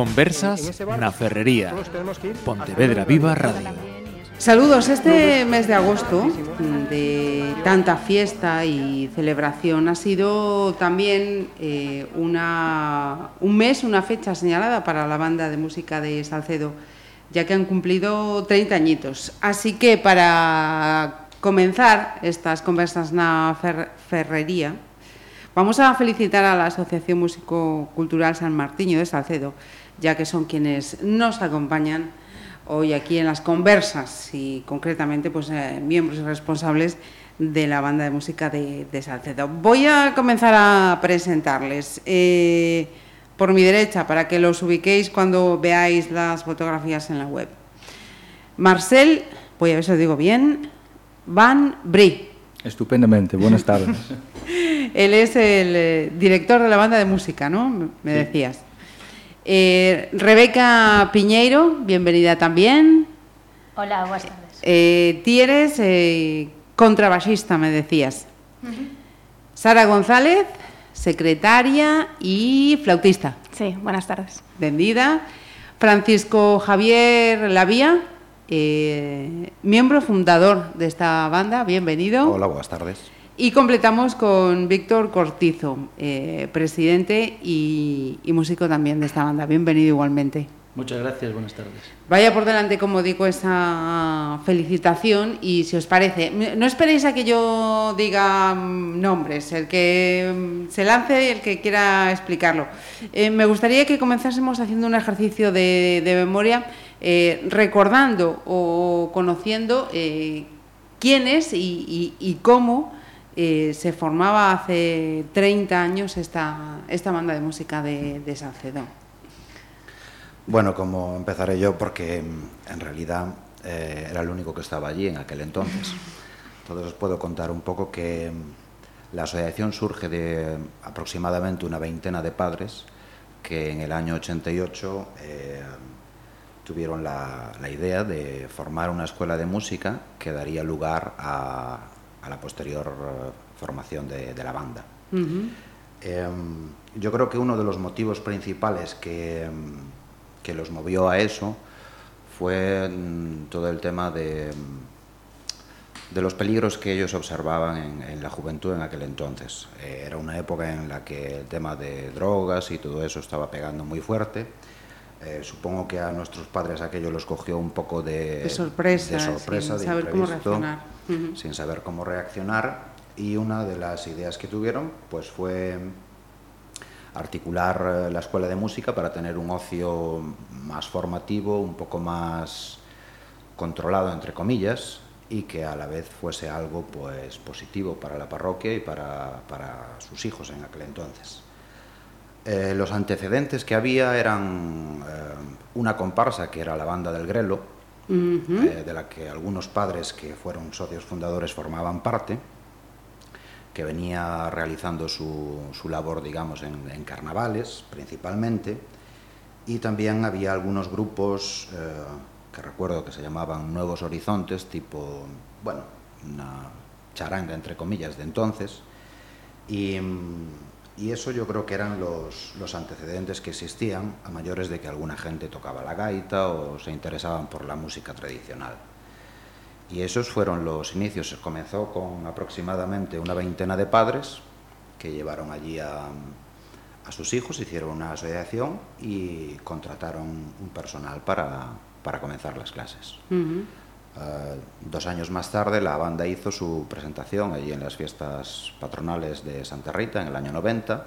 Conversas na Ferrería. Pontevedra Viva Radio. Saludos. Este mes de agosto, de tanta fiesta y celebración, ha sido también eh, una, un mes, una fecha señalada para la banda de música de Salcedo, ya que han cumplido 30 añitos. Así que para comenzar estas conversas na fer Ferrería, vamos a felicitar a la Asociación Músico Cultural San Martiño de Salcedo, ya que son quienes nos acompañan hoy aquí en las conversas y concretamente pues, eh, miembros y responsables de la banda de música de, de Salcedo. Voy a comenzar a presentarles. Eh, por mi derecha, para que los ubiquéis cuando veáis las fotografías en la web. Marcel, voy a ver si lo digo bien, Van Brie. Estupendamente, buenas tardes. Él es el eh, director de la banda de música, ¿no? Me Sí. decías. Eh, Rebeca Piñeiro, bienvenida también. Hola, buenas tardes. Eh, ti eres eh, contrabajista, me decías. Sara González, secretaria y flautista. Sí, buenas tardes. Vendida. Francisco Javier Lavía, eh, miembro fundador de esta banda, bienvenido. Hola, buenas tardes. Y completamos con Víctor Cortizo, eh, presidente y, y músico también de esta banda. Bienvenido igualmente. Muchas gracias, buenas tardes. Vaya por delante, como digo, esa felicitación y si os parece, no esperéis a que yo diga mm, nombres, el que mm, se lance, el que quiera explicarlo. Eh, me gustaría que comenzásemos haciendo un ejercicio de, de memoria, eh, recordando o conociendo quién es y, y- y cómo eh, se formaba hace 30 años esta, esta banda de música de, de Salcedo. Bueno, como empezaré yo, porque mm, en realidad eh, era el único que estaba allí en aquel entonces. Entonces os puedo contar un poco que mm, la asociación surge de aproximadamente una veintena de padres que en el año 88 eh, tuvieron la, la idea de formar una escuela de música que daría lugar a, a la posterior eh, formación de, de la banda. Eh, yo creo que uno de los motivos principales que, mm, que los movió a eso fue mm, todo el tema de, mm, de los peligros que ellos observaban en, en la juventud en aquel entonces. Eh, era una época en la que el tema de drogas y todo eso estaba pegando muy fuerte. Eh, supongo que a nuestros padres aquello los cogió un poco de, De sorpresa, de sorpresa, sin de saber cómo imprevisto, reaccionar. Sin saber cómo reaccionar. Y una de las ideas que tuvieron pues fue articular eh, la escuela de música para tener un ocio más formativo, un poco más controlado entre comillas y que a la vez fuese algo pues positivo para la parroquia y para, para sus hijos en aquel entonces. Eh, los antecedentes que había eran eh, una comparsa que era la banda del Grelo, eh, de la que algunos padres que fueron socios fundadores formaban parte, que venía realizando su, su labor, digamos, en, en carnavales principalmente, y también había algunos grupos que recuerdo que se llamaban Nuevos Horizontes, tipo, bueno, una charanga entre comillas de entonces, y, mm, y eso yo creo que eran los, los antecedentes que existían a mayores de que alguna gente tocaba la gaita o se interesaban por la música tradicional. Y esos fueron los inicios. Comenzó con aproximadamente una veintena de padres que llevaron allí a, a sus hijos, hicieron una asociación y contrataron un personal para, para comenzar las clases. Eh, dos años más tarde la banda hizo su presentación allí en las fiestas patronales de Santa Rita en el año 90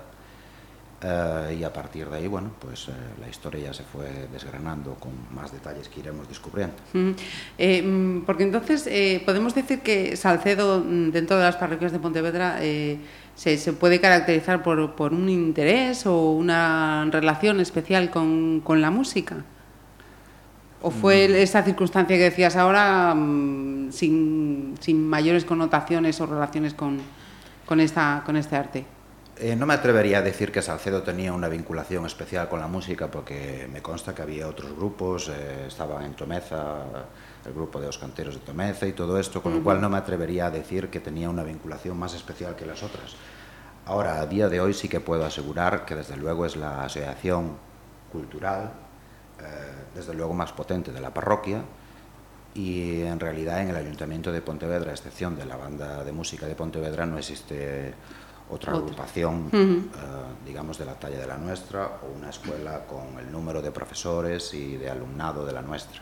eh, y a partir de ahí, bueno, pues eh, la historia ya se fue desgranando con más detalles que iremos descubriendo. Eh, mm, porque entonces podemos decir que Salcedo, mm, dentro de las parroquias de Pontevedra, se, se puede caracterizar por, por un interés o una relación especial con la música. ¿O fue Mm. esa circunstancia que decías ahora mm, sin, sin mayores connotaciones o relaciones con, con, esta, con este arte? Eh, no me atrevería a decir que Salcedo tenía una vinculación especial con la música porque me consta que había otros grupos, eh, estaban en Tomeza, el grupo de los canteros de Tomeza y todo esto, con lo cual no me atrevería a decir que tenía una vinculación más especial que las otras. Ahora, a día de hoy sí que puedo asegurar que desde luego es la asociación cultural, desde luego más potente de la parroquia, y en realidad en el Ayuntamiento de Pontevedra, a excepción de la banda de música de Pontevedra, no existe otra agrupación, uh digamos, de la talla de la nuestra o una escuela con el número de profesores y de alumnado de la nuestra.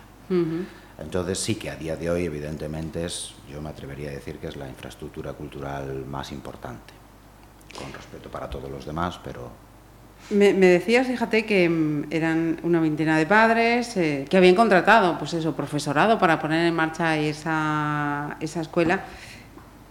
Entonces sí que a día de hoy, evidentemente, es, yo me atrevería a decir que es la infraestructura cultural más importante, con respeto para todos los demás, pero me, decías, fíjate, que mm, eran una veintena de padres eh, que habían contratado, pues eso, profesorado para poner en marcha esa, esa escuela.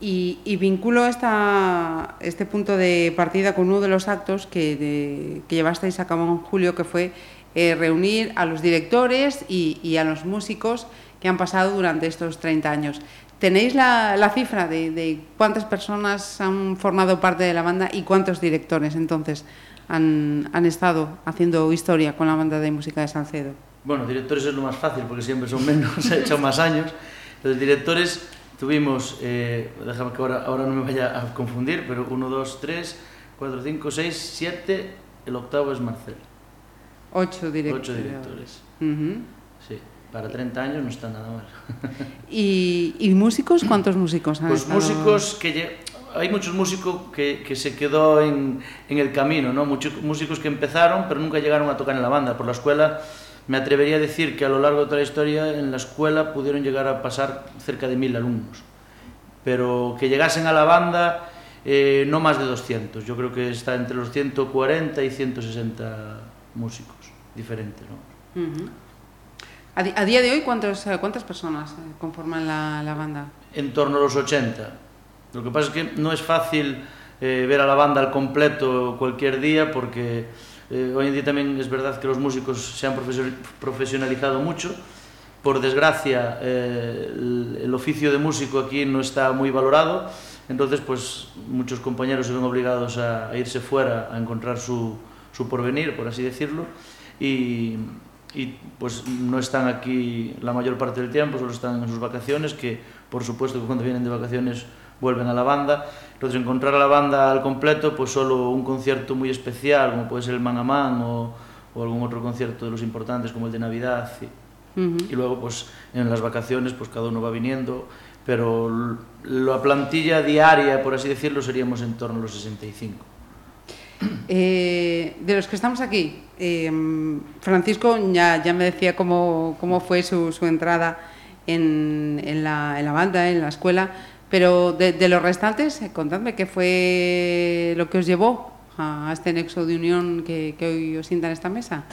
Y, vinculo esta, este punto de partida con uno de los actos que, que llevasteis a cabo en julio, que fue eh, reunir a los directores y, y, a los músicos que han pasado durante estos 30 años. ¿Tenéis la, la cifra de, de cuántas personas han formado parte de la banda y cuántos directores entonces han, han estado haciendo historia con la banda de música de Salcedo? Bueno, directores es lo más fácil porque siempre son menos, he hecho más años. Los directores tuvimos, eh, déjame que ahora, ahora no me vaya a confundir, pero 1, 2, 3, 4, 5, 6, 7, el octavo es Marcel. Ocho directores. Ocho directores. Uh -huh. Sí, para 30 años no está nada mal. ¿Y, ¿Y, músicos? ¿Cuántos músicos han Pues estado? músicos que hay muchos músicos que, que se quedó en, en el camino, ¿no? Muchos músicos que empezaron pero nunca llegaron a tocar en la banda. Por la escuela me atrevería a decir que a lo largo de toda la historia en la escuela pudieron llegar a pasar cerca de mil alumnos, pero que llegasen a la banda eh, no más de 200, yo creo que está entre los 140 y 160 músicos diferentes. ¿no? Uh -huh. a, a, día de hoy, ¿cuántos, ¿cuántas personas conforman la, la, banda? En torno a los 80. Lo que pasa es que no es fácil eh, ver a la banda al completo cualquier día porque Eh, hoy en día también es verdad que los músicos se han profesionalizado mucho. Por desgracia, eh, el, oficio de músico aquí no está muy valorado, entonces pues muchos compañeros se ven obligados a, irse fuera a encontrar su, su porvenir, por así decirlo, y, y pues no están aquí la mayor parte del tiempo, solo están en sus vacaciones, que por supuesto que cuando vienen de vacaciones vuelven a la banda. Entonces encontrar a la banda al completo, pues solo un concierto muy especial, como puede ser el Man a Man o, o algún otro concierto de los importantes como el de Navidad. Y, uh -huh. y luego pues en las vacaciones pues cada uno va viniendo, pero la plantilla diaria, por así decirlo, seríamos en torno a los 65. Eh, de los que estamos aquí, eh, Francisco ya, ya me decía cómo, cómo fue su, su entrada en, en, la, en la banda, en la escuela, pero de, los restantes, eh, contadme qué fue lo que os llevó a, este nexo de unión que, que, hoy os sienta en esta mesa.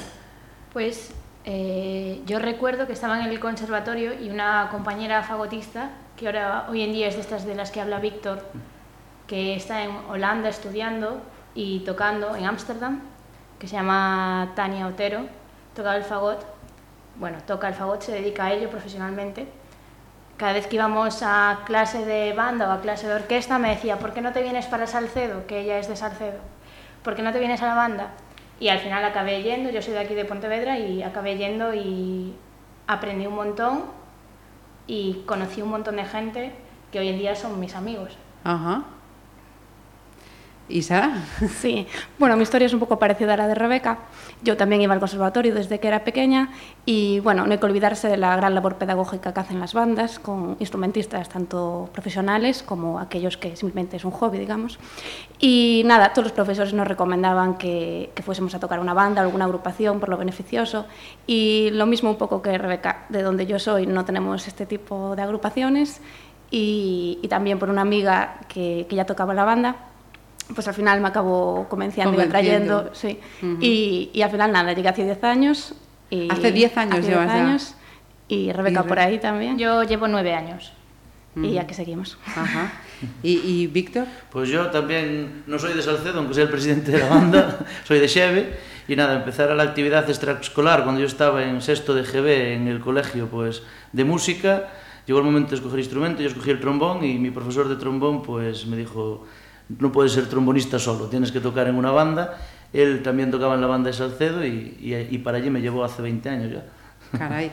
Pues eh, yo recuerdo que estaba en el conservatorio y una compañera fagotista, que ahora hoy en día es de estas de las que habla Víctor, que está en Holanda estudiando y tocando en Ámsterdam, que se llama Tania Otero, toca el fagot, bueno, toca el fagot, se dedica a ello profesionalmente, cada vez que íbamos a clase de banda o a clase de orquesta me decía, ¿por qué no te vienes para Salcedo? Que ella es de Salcedo. ¿Por qué no te vienes a la banda? Y al final acabé yendo, yo soy de aquí de Pontevedra y acabé yendo y aprendí un montón y conocí un montón de gente que hoy en día son mis amigos. Ajá. ¿Y Sara? Sí, bueno, mi historia es un poco parecida a la de Rebeca. Yo también iba al conservatorio desde que era pequeña y, bueno, no hay que olvidarse de la gran labor pedagógica que hacen las bandas con instrumentistas tanto profesionales como aquellos que simplemente es un hobby, digamos. Y nada, todos los profesores nos recomendaban que, fuésemos a tocar una banda, alguna agrupación por lo beneficioso y lo mismo un poco que Rebeca, de donde yo soy no tenemos este tipo de agrupaciones y, también por una amiga que ya tocaba la banda pues al final me acabó convenciendo y trayendo, sí. Uh -huh. y, y, al final nada, llegué hace 10 años. Y hace 10 años hace llevas 10 años, Y Rebeca y por ahí también. Yo llevo 9 años. Uh -huh. Y ya que seguimos. Ajá. ¿Y, ¿Y, Víctor? Pues yo también no soy de Salcedo, aunque sea el presidente de la banda, soy de Xeve. Y nada, empezar a la actividad extraescolar cuando yo estaba en sexto de GB en el colegio pues, de música. Llegó el momento de escoger instrumento, yo escogí el trombón y mi profesor de trombón pues, me dijo no puedes ser trombonista solo, tienes que tocar en una banda. Él también tocaba en la banda de Salcedo y, y, para allí me llevó hace 20 años ya. Caray.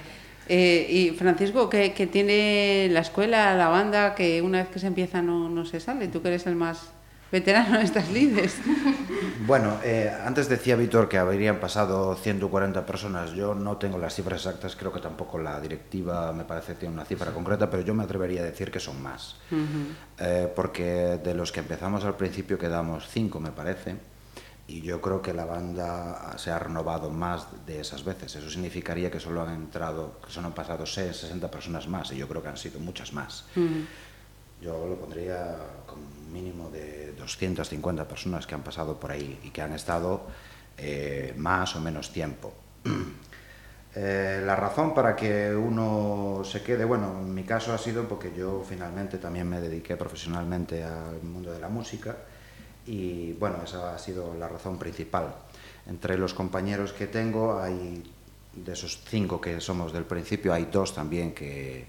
Eh, y Francisco, ¿qué, ¿qué, tiene la escuela, la banda, que una vez que se empieza no, no se sale? Tú que eres el más veterano de estas lides. Bueno, eh, antes decía Víctor que habrían pasado 140 personas. Yo no tengo las cifras exactas, creo que tampoco la directiva me parece que tiene una cifra concreta, pero yo me atrevería a decir que son más. eh, porque de los que empezamos al principio quedamos cinco, me parece, y yo creo que la banda se ha renovado más de esas veces. Eso significaría que solo han entrado, que solo han pasado 6, 60 personas más, y yo creo que han sido muchas más. Yo lo pondría un mínimo de 250 personas que han pasado por ahí y que han estado eh, más o menos tiempo. Eh, la razón para que uno se quede, bueno, en mi caso ha sido porque yo finalmente también me dediqué profesionalmente al mundo de la música y bueno, esa ha sido la razón principal. Entre los compañeros que tengo hay, de esos cinco que somos del principio, hay dos también que,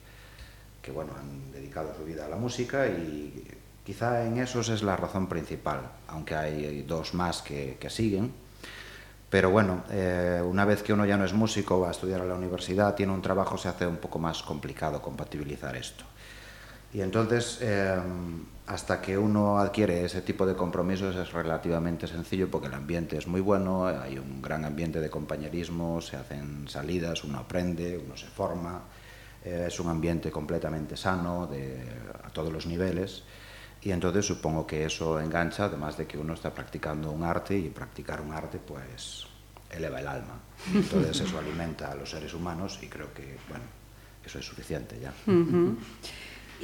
que bueno, han dedicado su vida a la música y quizá en esos es la razón principal, aunque hay dos más que, siguen. Pero bueno, eh, una vez que uno ya no es músico, va a estudiar a la universidad, tiene un trabajo, se hace un poco más complicado compatibilizar esto. Y entonces, eh, hasta que uno adquiere ese tipo de compromisos es relativamente sencillo porque el ambiente es muy bueno, hay un gran ambiente de compañerismo, se hacen salidas, uno aprende, uno se forma, eh, es un ambiente completamente sano de, a todos los niveles. Y entonces supongo que eso engancha, además de que uno está practicando un arte y practicar un arte pues eleva el alma. Y entonces eso alimenta a los seres humanos y creo que, bueno, eso es suficiente ya. Uh -huh.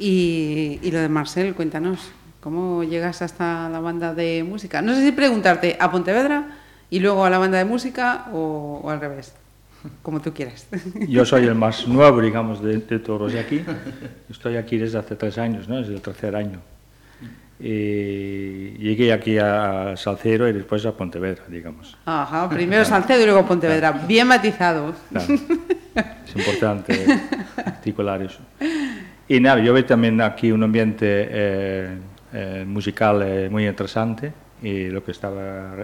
y, y, lo de Marcel, cuéntanos, ¿cómo llegas hasta la banda de música? No sé si preguntarte a Pontevedra y luego a la banda de música o, o al revés, como tú quieras. Yo soy el más nuevo, digamos, de, de todos de aquí. Estoy aquí desde hace tres años, ¿no? desde el tercer año. Y llegué aquí a Salcero y después a Pontevedra, digamos. Ajá, primero Salcedo y luego Pontevedra. Bien matizado. Claro. Es importante articular eso. Y nada, yo veo también aquí un ambiente eh, eh, musical eh, muy interesante y lo que estaba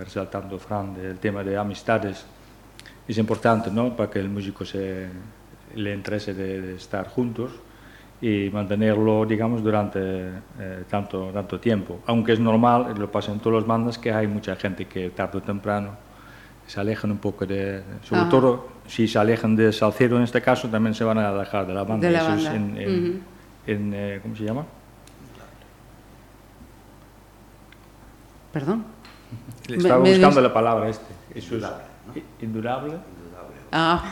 resaltando Fran del tema de amistades es importante, ¿no? Para que el músico se le interese de, de estar juntos y mantenerlo, digamos, durante eh, tanto, tanto tiempo. Aunque es normal, lo pasa en todas las bandas, que hay mucha gente que tarde o temprano se alejan un poco de... Sobre todo, si se alejan de Salcero en este caso, también se van a alejar de la banda. De la Eso banda. es en, en, Uh -huh. en eh, ¿cómo se llama? Perdón. Estaba Me- buscando la palabra este. Eso es Indudable, ¿no? indurable, Ah,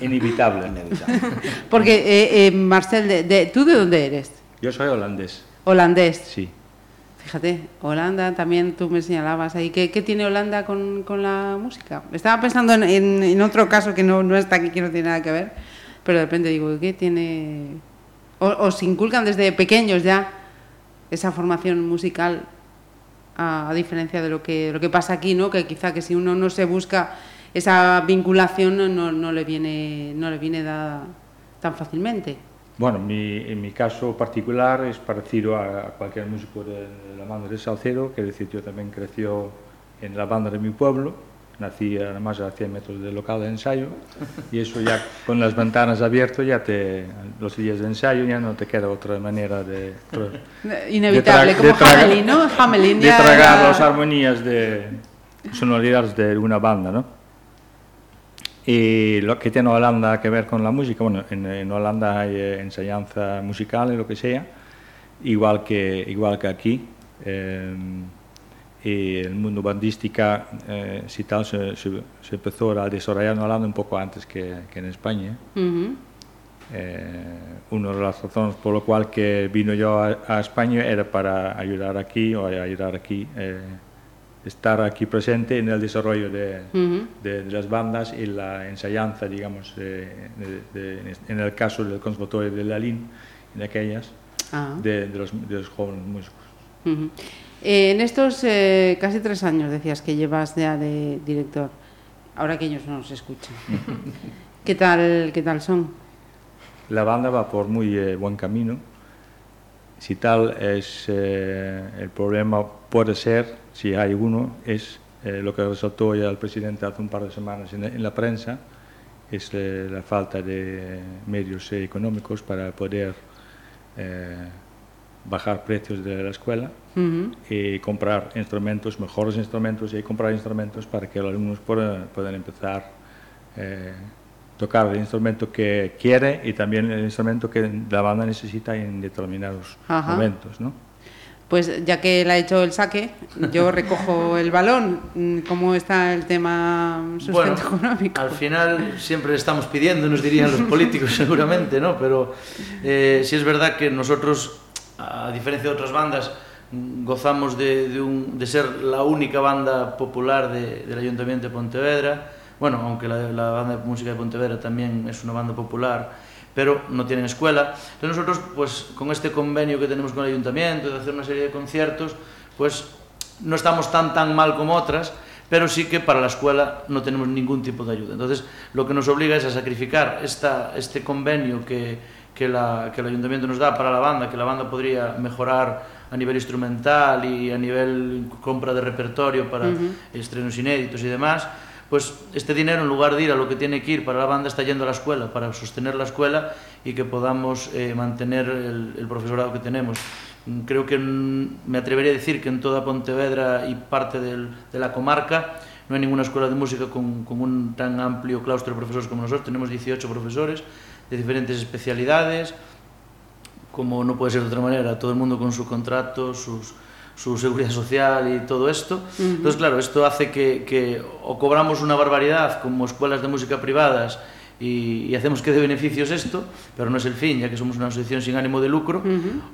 inevitable. Inevitable. porque eh, eh, Marcel, de, de- ¿tú de dónde eres? Yo soy holandés, Holandés. sí. Fíjate, Holanda también tú me señalabas ahí. ¿Qué, qué tiene Holanda con, con la música? Estaba pensando en, en- en otro caso que no, no está aquí, que no tiene nada que ver, pero de repente digo, ¿qué tiene...? O, os inculcan desde pequeños ya esa formación musical, a, a diferencia de lo que, lo que pasa aquí, ¿no? Que quizá que si uno no se busca esa vinculación no, no, no le viene no le viene dada tan fácilmente. Bueno, mi, en mi caso particular es parecido a, a cualquier músico de, de la banda de Salcero, que decir, yo también creció en la banda de mi pueblo, nací además a 100 metros del local de ensayo, y eso ya con las ventanas abiertas, ya te, los días de ensayo ya no te queda otra manera de, Inevitable, de tra- de como Hamelin, ¿no? Hamelin de tragar era- las armonías de sonoridades de una banda, ¿no? Y lo que tiene Holanda que ver con la música, bueno, en, en Holanda hay eh, enseñanza musical y lo que sea, igual que, igual que aquí. eh, y el mundo bandística, eh, si tal, se, se- se empezó a desarrollar en Holanda un poco antes que, que en España. Eh, una de las razones por lo cual que vino yo a, a España era para ayudar aquí o ayudar aquí, eh, estar aquí presente en el desarrollo de, Ujú. de, de las bandas y la enseñanza, digamos, de- en el caso del Conservatorio de Lalín, en aquellas, Ah. los, de los jóvenes músicos. Ujú. Eh, en estos eh, casi tres años decías que llevas ya de director, ahora que ellos no nos escuchan. ¿Qué tal, qué tal son? La banda va por muy eh, buen camino. Si tal es eh, el problema, puede ser, si hay uno, es eh, lo que resaltó ya el presidente hace un par de semanas en, en la prensa, es eh, la falta de medios económicos para poder eh, bajar precios de la escuela y comprar instrumentos, mejores instrumentos y comprar instrumentos para que los alumnos puedan, puedan empezar eh, tocar el instrumento que quiere y también el instrumento que la banda necesita en determinados momentos, ¿no? Pues ya que él ha hecho el saque, yo recojo el balón. ¿Cómo está el tema Bueno, sustento económico? al final siempre estamos pidiendo, nos dirían los políticos seguramente, ¿no? Pero eh, sí es verdad que nosotros, a diferencia de otras bandas, gozamos de, de un- de ser la única banda popular de- del Ayuntamiento de Pontevedra. Bueno, aunque la, la banda de música de Pontevedra también es una banda popular, pero no tienen escuela. Entonces nosotros, pues con este convenio que tenemos con el Ayuntamiento de hacer una serie de conciertos, pues no estamos tan tan mal como otras, pero sí que para la escuela no tenemos ningún tipo de ayuda. Entonces, lo que nos obliga es a sacrificar esta, este convenio que, que, la- que el ayuntamiento nos da para la banda, que la banda podría mejorar a nivel instrumental y a nivel compra de repertorio para estrenos inéditos y demás, pues este dinero en lugar de ir a lo que tiene que ir para la banda está yendo a la escuela, para sostener la escuela y que podamos eh, mantener el, profesorado que tenemos. Mm, Creo que mm, me atrevería a decir que en toda Pontevedra y parte de la comarca no hay ninguna escuela de música con, un tan amplio claustro de profesores como nosotros. Tenemos 18 profesores de diferentes especialidades, como no puede ser de otra manera, todo el mundo con su contrato, sus, su seguridad social y todo esto. Entonces, claro, esto hace que, que o cobramos una barbaridad como escuelas de música privadas y, y hacemos que dé beneficios esto, pero no es el fin, ya que somos una asociación sin ánimo de lucro,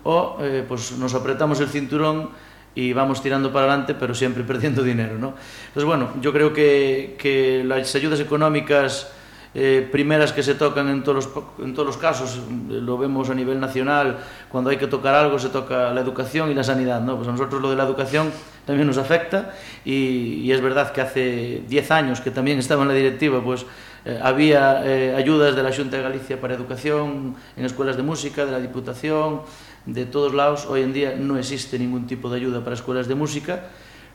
o eh, pues nos apretamos el cinturón y vamos tirando para adelante, pero siempre perdiendo dinero. ¿no? Entonces, bueno, yo creo que, que las ayudas económicas eh, primeras que se tocan en todos, los, en todos los casos, eh, lo vemos a nivel nacional, cuando hay que tocar algo se toca la educación y la sanidad, ¿no? Pues a nosotros lo de la educación también nos afecta y, y es verdad que hace 10 años que también estaba en la directiva, pues eh, había eh, ayudas de la Xunta de Galicia para educación, en escuelas de música, de la Diputación, de todos lados, hoy en día no existe ningún tipo de ayuda para escuelas de música,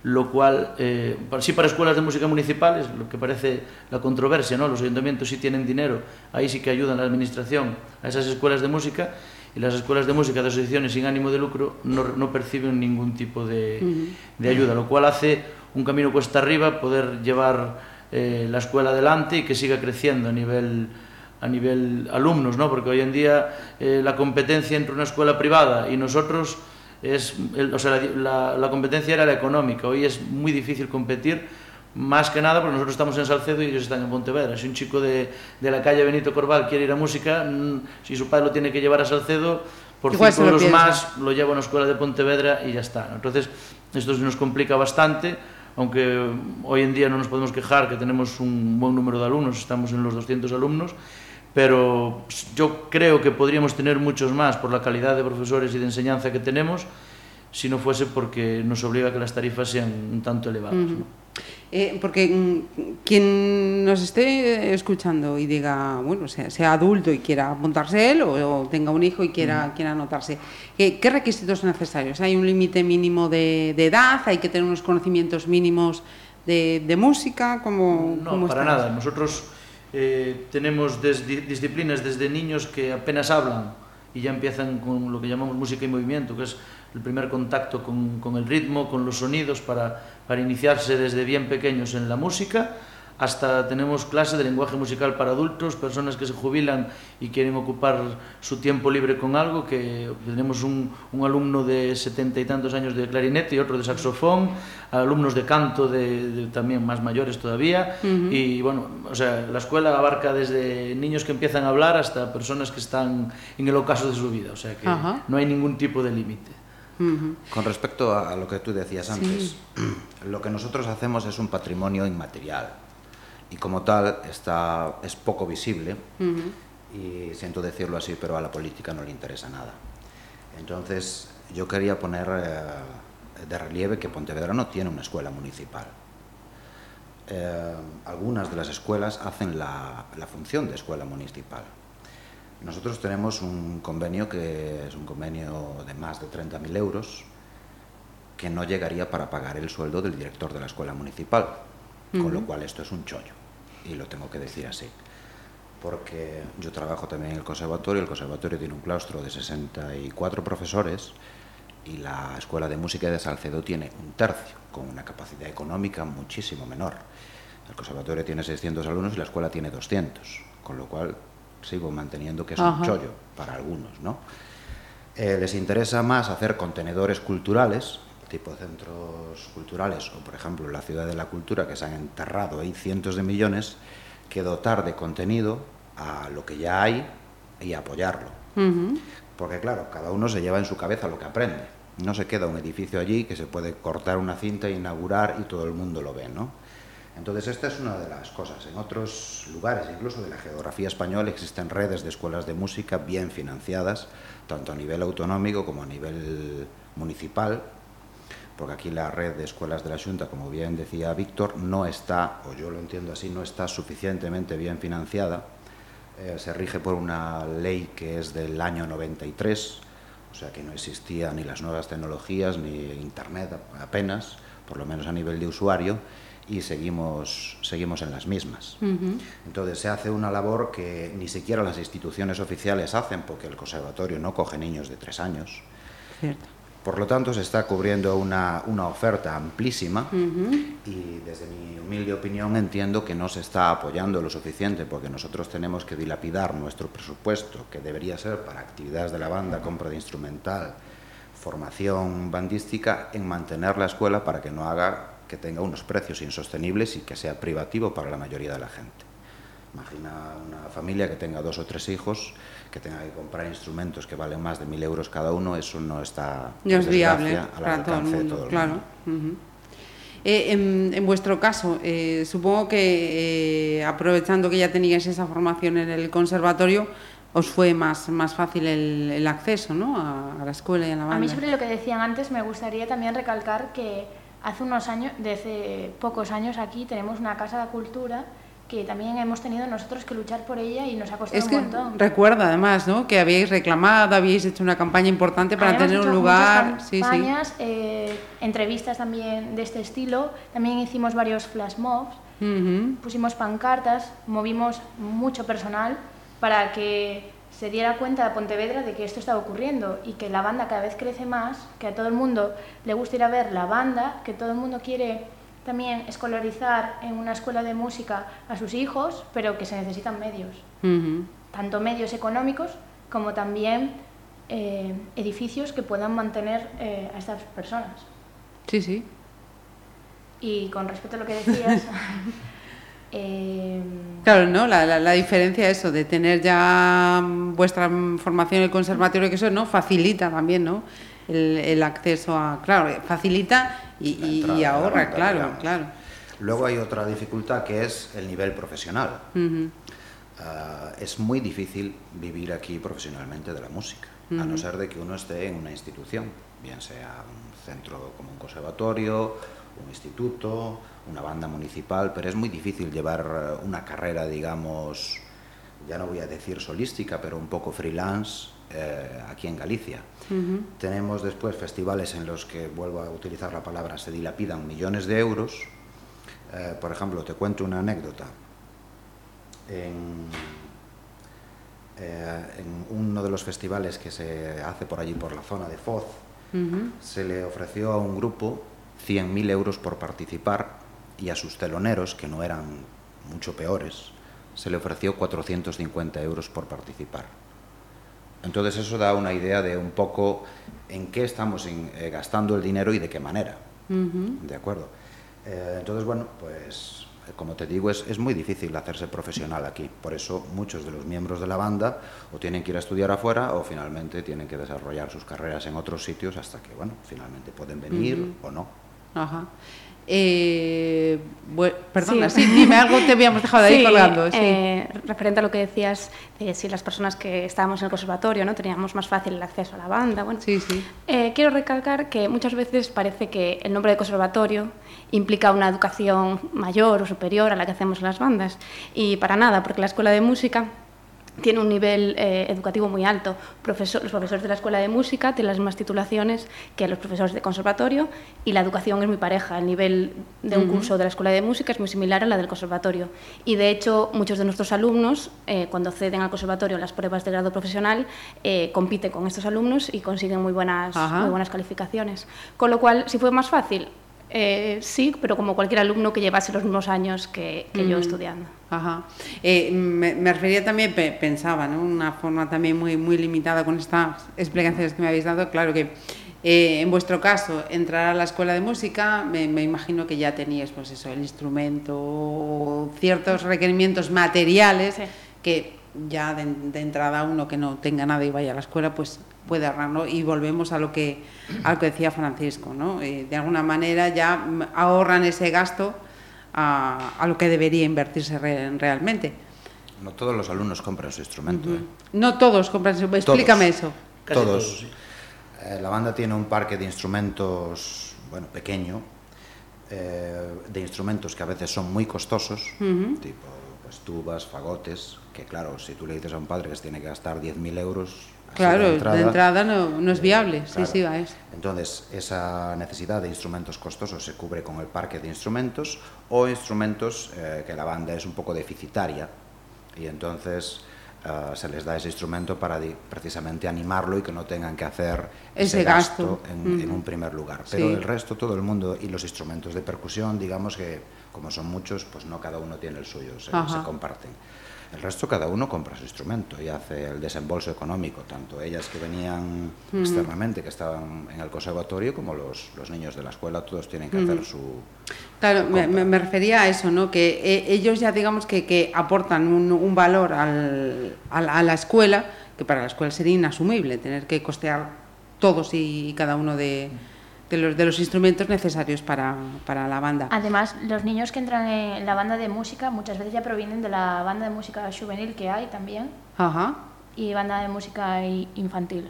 lo cual, eh, sí para escuelas de música municipales, lo que parece la controversia, ¿no? Los ayuntamientos sí tienen dinero, ahí sí que ayudan la administración a esas escuelas de música y las escuelas de música de asociaciones sin ánimo de lucro no, no perciben ningún tipo de, de ayuda, lo cual hace un camino cuesta arriba poder llevar eh, la escuela adelante y que siga creciendo a nivel a nivel alumnos, ¿no? Porque hoy en día eh, la competencia entre una escuela privada y nosotros es, el- o sea, la, la- competencia era la económica. Hoy es muy difícil competir, más que nada porque nosotros estamos en Salcedo y ellos están en Pontevedra. Si un chico de, de la calle Benito Corval quiere ir a música, mm, si su padre lo tiene que llevar a Salcedo, por Igual 5 se lo euros más lo lleva a una escuela de Pontevedra y ya está. Entonces, esto nos complica bastante, aunque hoy en día no nos podemos quejar que tenemos un buen número de alumnos, estamos en los 200 alumnos, pero yo creo que podríamos tener muchos más por la calidad de profesores y de enseñanza que tenemos si no fuese porque nos obliga a que las tarifas sean un tanto elevadas. ¿no? Eh, porque mm, quien nos esté escuchando y diga, bueno, sea, sea adulto y quiera apuntarse él o, o tenga un hijo y quiera, quiera anotarse, ¿qué, qué requisitos son necesarios? ¿Hay un límite mínimo de, de edad? ¿Hay que tener unos conocimientos mínimos de, de música? ¿Cómo, No, cómo para está nada. Nosotros eh, tenemos disciplinas desde niños que apenas hablan y ya empiezan con lo que llamamos música y movimiento, que es el primer contacto con, el ritmo, con los sonidos, para iniciarse desde bien pequeños en la música, hasta tenemos clase de lenguaje musical para adultos, personas que se jubilan y quieren ocupar su tiempo libre con algo, que tenemos un, un alumno de setenta y tantos años de clarinete y otro de saxofón, alumnos de canto de, de también más mayores todavía, y bueno, o sea, la escuela abarca desde niños que empiezan a hablar hasta personas que están en el ocaso de su vida, o sea que no hay ningún tipo de límite. Con respecto a lo que tú decías antes, lo que nosotros hacemos es un patrimonio inmaterial y como tal está, es poco visible y siento decirlo así, pero a la política no le interesa nada. Entonces yo quería poner eh, de relieve que Pontevedra no tiene una escuela municipal. Eh, algunas de las escuelas hacen la, la función de escuela municipal. Nosotros tenemos un convenio que es un convenio de más de 30.000 euros que no llegaría para pagar el sueldo del director de la escuela municipal, con lo cual esto es un chollo, y lo tengo que decir así. Porque yo trabajo también en el conservatorio, el conservatorio tiene un claustro de 64 profesores y la Escuela de Música de Salcedo tiene un tercio, con una capacidad económica muchísimo menor. El conservatorio tiene 600 alumnos y la escuela tiene 200, con lo cual sigo manteniendo que es un chollo para algunos, ¿no? Eh, les interesa más hacer contenedores culturales, tipo centros culturales, o por ejemplo la Ciudad de la Cultura, que se han enterrado ahí cientos de millones, que dotar de contenido a lo que ya hay y apoyarlo. Porque claro, cada uno se lleva en su cabeza lo que aprende. No se queda un edificio allí que se puede cortar una cinta, inaugurar y todo el mundo lo ve, ¿no? Entonces, esta es una de las cosas. En otros lugares, incluso de la geografía española, existen redes de escuelas de música bien financiadas, tanto a nivel autonómico como a nivel municipal, porque aquí la red de escuelas de la Junta, como bien decía Víctor, no está, o yo lo entiendo así, no está suficientemente bien financiada. Eh, se rige por una ley que es del año 93, o sea que no existían ni las nuevas tecnologías ni Internet apenas, por lo menos a nivel de usuario, y seguimos, seguimos en las mismas. Entonces se hace una labor que ni siquiera las instituciones oficiales hacen, porque el conservatorio no coge niños de tres años. Cierto. Por lo tanto, se está cubriendo una, una oferta amplísima y desde mi humilde opinión entiendo que no se está apoyando lo suficiente porque nosotros tenemos que dilapidar nuestro presupuesto, que debería ser para actividades de la banda, compra de instrumental, formación bandística, en mantener la escuela para que no haga que tenga unos precios insostenibles y que sea privativo para la mayoría de la gente. Imagina una familia que tenga dos o tres hijos, que tenga que comprar instrumentos que valen más de mil euros cada uno, eso no está no es viable para todo el mundo. claro. Eh, en, vuestro caso, eh, supongo que eh, aprovechando que ya teníais esa formación en el conservatorio, os fue más, más fácil el, acceso ¿no? a, a, la escuela y a la banda. A mí sobre lo que decían antes me gustaría también recalcar que hace unos años, desde pocos años aquí tenemos una casa de cultura que también hemos tenido nosotros que luchar por ella y nos ha costado es un montón. Recuerda además, ¿no? Que habíais reclamado, habíais hecho una campaña importante para tener un lugar. Campañas, sí, sí. Eh, entrevistas también de este estilo. También hicimos varios flash mobs, pusimos pancartas, movimos mucho personal para que se diera cuenta de Pontevedra de que esto estaba ocurriendo y que la banda cada vez crece más, que a todo el mundo le gusta ir a ver la banda, que todo el mundo quiere también escolarizar en una escuela de música a sus hijos, pero que se necesitan medios, tanto medios económicos como también eh, edificios que puedan mantener eh, a estas personas. Sí, sí. Y con respecto a lo que decías, Eh... Claro, ¿no? La, la, la, diferencia eso de tener ya vuestra formación en el conservatorio que eso no facilita también, ¿no? El, el acceso a, claro, facilita y, y, y ahorra, claro, digamos. claro. Luego hay otra dificultad que es el nivel profesional. Uh -huh. uh, es muy difícil vivir aquí profesionalmente de la música, uh -huh. a no ser de que uno esté en una institución, bien sea un centro como un conservatorio, un instituto, una banda municipal, pero es muy difícil llevar una carrera, digamos, ya no voy a decir solística, pero un poco freelance eh, aquí en Galicia. Uh -huh. Tenemos después festivales en los que, vuelvo a utilizar la palabra, se dilapidan millones de euros. Eh, por ejemplo, te cuento una anécdota. En, eh, en, uno de los festivales que se hace por allí, por la zona de Foz, uh -huh. se le ofreció a un grupo 100.000 euros por participar y a sus teloneros, que no eran mucho peores, se le ofreció 450 euros por participar. Entonces eso da una idea de un poco en qué estamos eh, gastando el dinero y de qué manera. Uh -huh. ¿De acuerdo? Eh, entonces, bueno, pues como te digo, es, es, muy difícil hacerse profesional aquí. Por eso muchos de los miembros de la banda o tienen que ir a estudiar afuera o finalmente tienen que desarrollar sus carreras en otros sitios hasta que, bueno, finalmente pueden venir uh -huh. o no. Ajá. Eh, bueno, perdona, sí. sí. dime algo, te habíamos dejado ahí sí, colgando. Sí. Eh, referente a lo que decías, de si las personas que estábamos en el conservatorio no teníamos más fácil el acceso a la banda. Bueno, sí, sí. Eh, quiero recalcar que muchas veces parece que el nombre de conservatorio implica una educación mayor o superior a la que hacemos en las bandas. Y para nada, porque la escuela de música tiene un nivel eh, educativo muy alto. Profesor, los profesores de la Escuela de Música tienen las mismas titulaciones que los profesores de conservatorio y la educación es muy pareja. El nivel de un curso de la Escuela de Música es muy similar a la del conservatorio. Y de hecho, muchos de nuestros alumnos, eh, cuando acceden al conservatorio en las pruebas de grado profesional, eh, compiten con estos alumnos y consiguen muy buenas, muy buenas calificaciones. Con lo cual, si fue más fácil, eh, sí, pero como cualquier alumno que llevase los mismos años que, que mm. yo estudiando. Ajá. Eh, me, me, refería también, pe, pensaba, ¿no? una forma también muy, muy limitada con estas explicaciones que me habéis dado. Claro que eh, en vuestro caso, entrar a la escuela de música, me, me imagino que ya teníais pues eso, el instrumento, ciertos requerimientos materiales sí. que ya de, de entrada uno que no tenga nada y vaya a la escuela, pues puede ahorrar, ¿no? Y volvemos a lo que, a lo que decía Francisco, ¿no? Eh, de alguna manera ya ahorran ese gasto a, a lo que debería invertirse re, realmente. No todos los alumnos compran su instrumento. Uh -huh. ¿eh? No todos compran su Explícame todos. eso. Casi todos. todos sí. eh, la banda tiene un parque de instrumentos, bueno, pequeño, eh, de instrumentos que a veces son muy costosos, uh -huh. tipo pues, tubas, fagotes, que claro, si tú le dices a un padre que se tiene que gastar 10.000 euros Claro, de entrada, de entrada no, no, es viable, eh, claro. sí, sí, va eso. Entonces, esa necesidad de instrumentos costosos se cubre con el parque de instrumentos o instrumentos eh, que la banda es un poco deficitaria y entonces uh, se les da ese instrumento para precisamente animarlo y que no tengan que hacer ese, ese gasto, gasto en, mm. en, un primer lugar. Pero sí. el resto, todo el mundo y los instrumentos de percusión, digamos que como son muchos, pues no cada uno tiene el suyo, se, se comparten. El resto cada uno compra su instrumento y hace el desembolso económico, tanto ellas que venían uh -huh. externamente, que estaban en el conservatorio, como los, los niños de la escuela, todos tienen que uh -huh. hacer su... Claro, me, me, refería a eso, ¿no? que eh, ellos ya digamos que, que aportan un, un valor al, a, la, a la escuela, que para la escuela sería inasumible tener que costear todos y cada uno de... Uh -huh de los, de los instrumentos necesarios para, para, la banda. Además, los niños que entran en la banda de música muchas veces ya provienen de la banda de música juvenil que hay también Ajá. y banda de música infantil.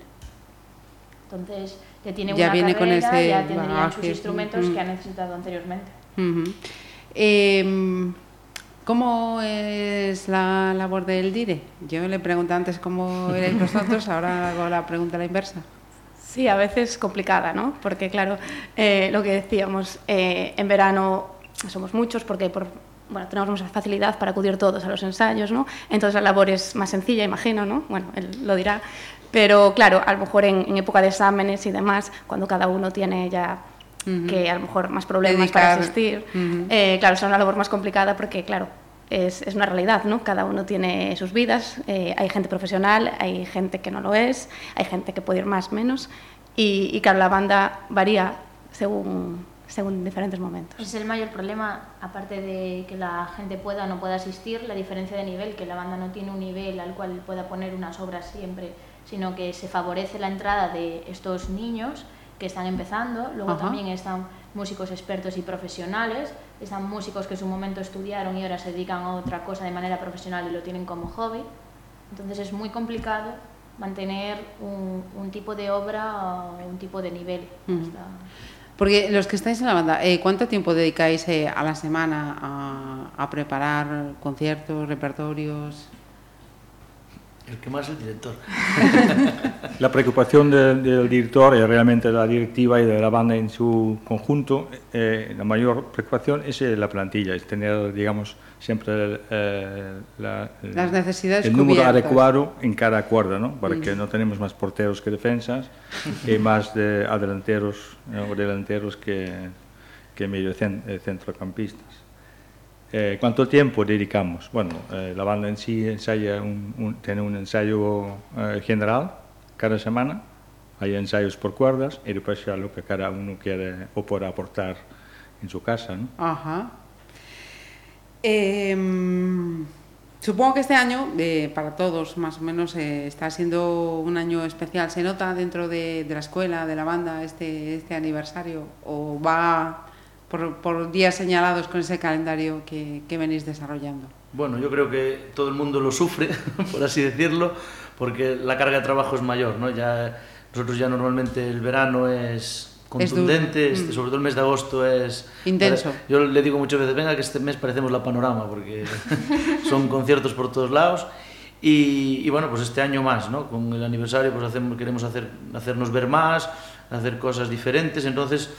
Entonces, ya tienen ya una viene carrera, con ese ya tendrían bagaje. sus instrumentos mm. que han necesitado anteriormente. Uh -huh. eh, ¿Cómo es la labor del DIRE? Yo le pregunté antes cómo erais vosotros, ahora hago la pregunta a la inversa. Sí, a veces complicada, ¿no? Porque, claro, eh, lo que decíamos, eh, en verano somos muchos porque por, bueno, tenemos más facilidad para acudir todos a los ensayos, ¿no? Entonces la labor es más sencilla, imagino, ¿no? Bueno, él lo dirá. Pero, claro, a lo mejor en, en época de exámenes y demás, cuando cada uno tiene ya uh -huh. que a lo mejor más problemas Dedicar. para asistir, uh -huh. eh, claro, es una labor más complicada porque, claro, es, es, una realidad, ¿no? Cada uno tiene sus vidas, eh, hay gente profesional, hay gente que no lo es, hay gente que puede ir más, menos, y, y claro, la banda varía según, según diferentes momentos. Es el mayor problema, aparte de que la gente pueda o no pueda asistir, la diferencia de nivel, que la banda no tiene un nivel al cual pueda poner unas obras siempre, sino que se favorece la entrada de estos niños que están empezando, luego Ajá. también están músicos expertos y profesionales, están músicos que en su momento estudiaron y ahora se dedican a otra cosa de manera profesional y lo tienen como hobby. Entonces es muy complicado mantener un, un tipo de obra o un tipo de nivel. Uh -huh. Hasta... Porque los que estáis en la banda, eh, ¿cuánto tiempo dedicáis eh, a la semana a, a preparar conciertos, repertorios? El que más es el director. la preocupación del, del, director y realmente de la directiva y de la banda en su conjunto, eh, la mayor preocupación es eh, la plantilla, es tener, digamos, siempre el, eh, la, Las necesidades el número cubiertas. adecuado en cada cuerda, ¿no? para mm. que no tenemos más porteros que defensas y más de adelanteros o delanteros que, que medio centrocampistas. Eh, ¿Cuánto tiempo dedicamos? Bueno, eh, la banda en sí ensaya un, un, tiene un ensayo eh, general cada semana, hay ensayos por cuerdas y después ya lo que cada uno quiere o puede aportar en su casa. ¿no? Ajá. Eh, supongo que este año, para todos más o menos, eh, está siendo un año especial. ¿Se nota dentro de, de la escuela, de la banda, este, este aniversario? ¿O va por, por, días señalados con ese calendario que, que, venís desarrollando? Bueno, yo creo que todo el mundo lo sufre, por así decirlo, porque la carga de trabajo es mayor, ¿no? Ya, nosotros ya normalmente el verano es contundente, es este, mm. sobre todo el mes de agosto es... Intenso. Yo le digo muchas veces, venga, que este mes parecemos la panorama, porque son conciertos por todos lados. Y, y, bueno, pues este año más, ¿no? Con el aniversario pues hacemos, queremos hacer, hacernos ver más, hacer cosas diferentes, entonces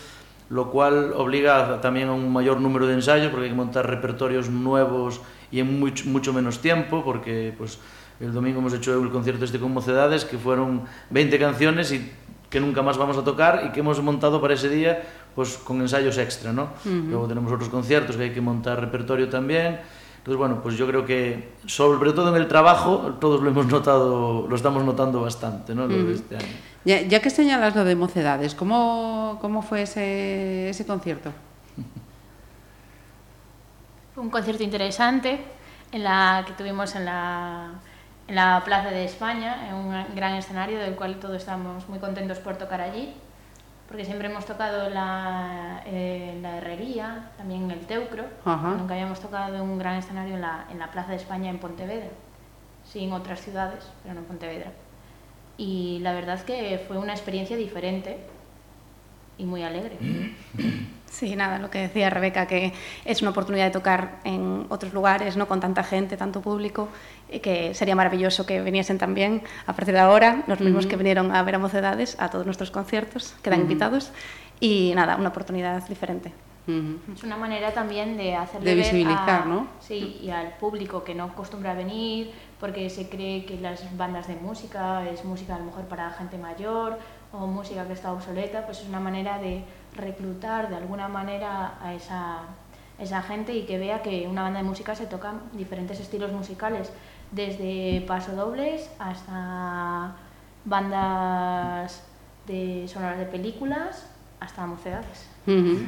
lo cual obliga también a un mayor número de ensayos porque hay que montar repertorios nuevos y en mucho, mucho menos tiempo porque pues el domingo hemos hecho el concierto este con Mocedades que fueron 20 canciones y que nunca más vamos a tocar y que hemos montado para ese día pues con ensayos extra, ¿no? Uh -huh. Luego tenemos otros conciertos que hay que montar repertorio también. Entonces, bueno, pues yo creo que sobre todo en el trabajo todos lo hemos notado, lo estamos notando bastante, ¿no? Lo -huh. de este año. Ya, ya, que señalas lo de Mocedades, ¿cómo, cómo fue ese, ese concierto? Fue un concierto interesante en la que tuvimos en la, en la Plaza de España, en un gran escenario del cual todos estamos muy contentos por tocar allí, porque siempre hemos tocado la, eh, la herrería, también en el Teucro, Ajá. nunca habíamos tocado en un gran escenario en la, en la Plaza de España en Pontevedra, sí en otras ciudades, pero no en Pontevedra y la verdad es que fue una experiencia diferente y muy alegre. Sí, nada, lo que decía Rebeca, que es una oportunidad de tocar en otros lugares, no con tanta gente, tanto público, y que sería maravilloso que viniesen también a partir de ahora, los mismos uh -huh. que vinieron a ver a Mocedades, a todos nuestros conciertos, quedan uh -huh. invitados, y nada, una oportunidad diferente. Uh -huh. Es una manera también de hacerle de visibilizar, ver a, ¿no? Sí, y al público que no acostumbra a venir, porque se cree que las bandas de música es música a lo mejor para gente mayor o música que está obsoleta, pues es una manera de reclutar de alguna manera a esa, esa gente y que vea que una banda de música se tocan diferentes estilos musicales, desde pasodobles hasta bandas de sonoras de películas hasta mocedades. Uh -huh.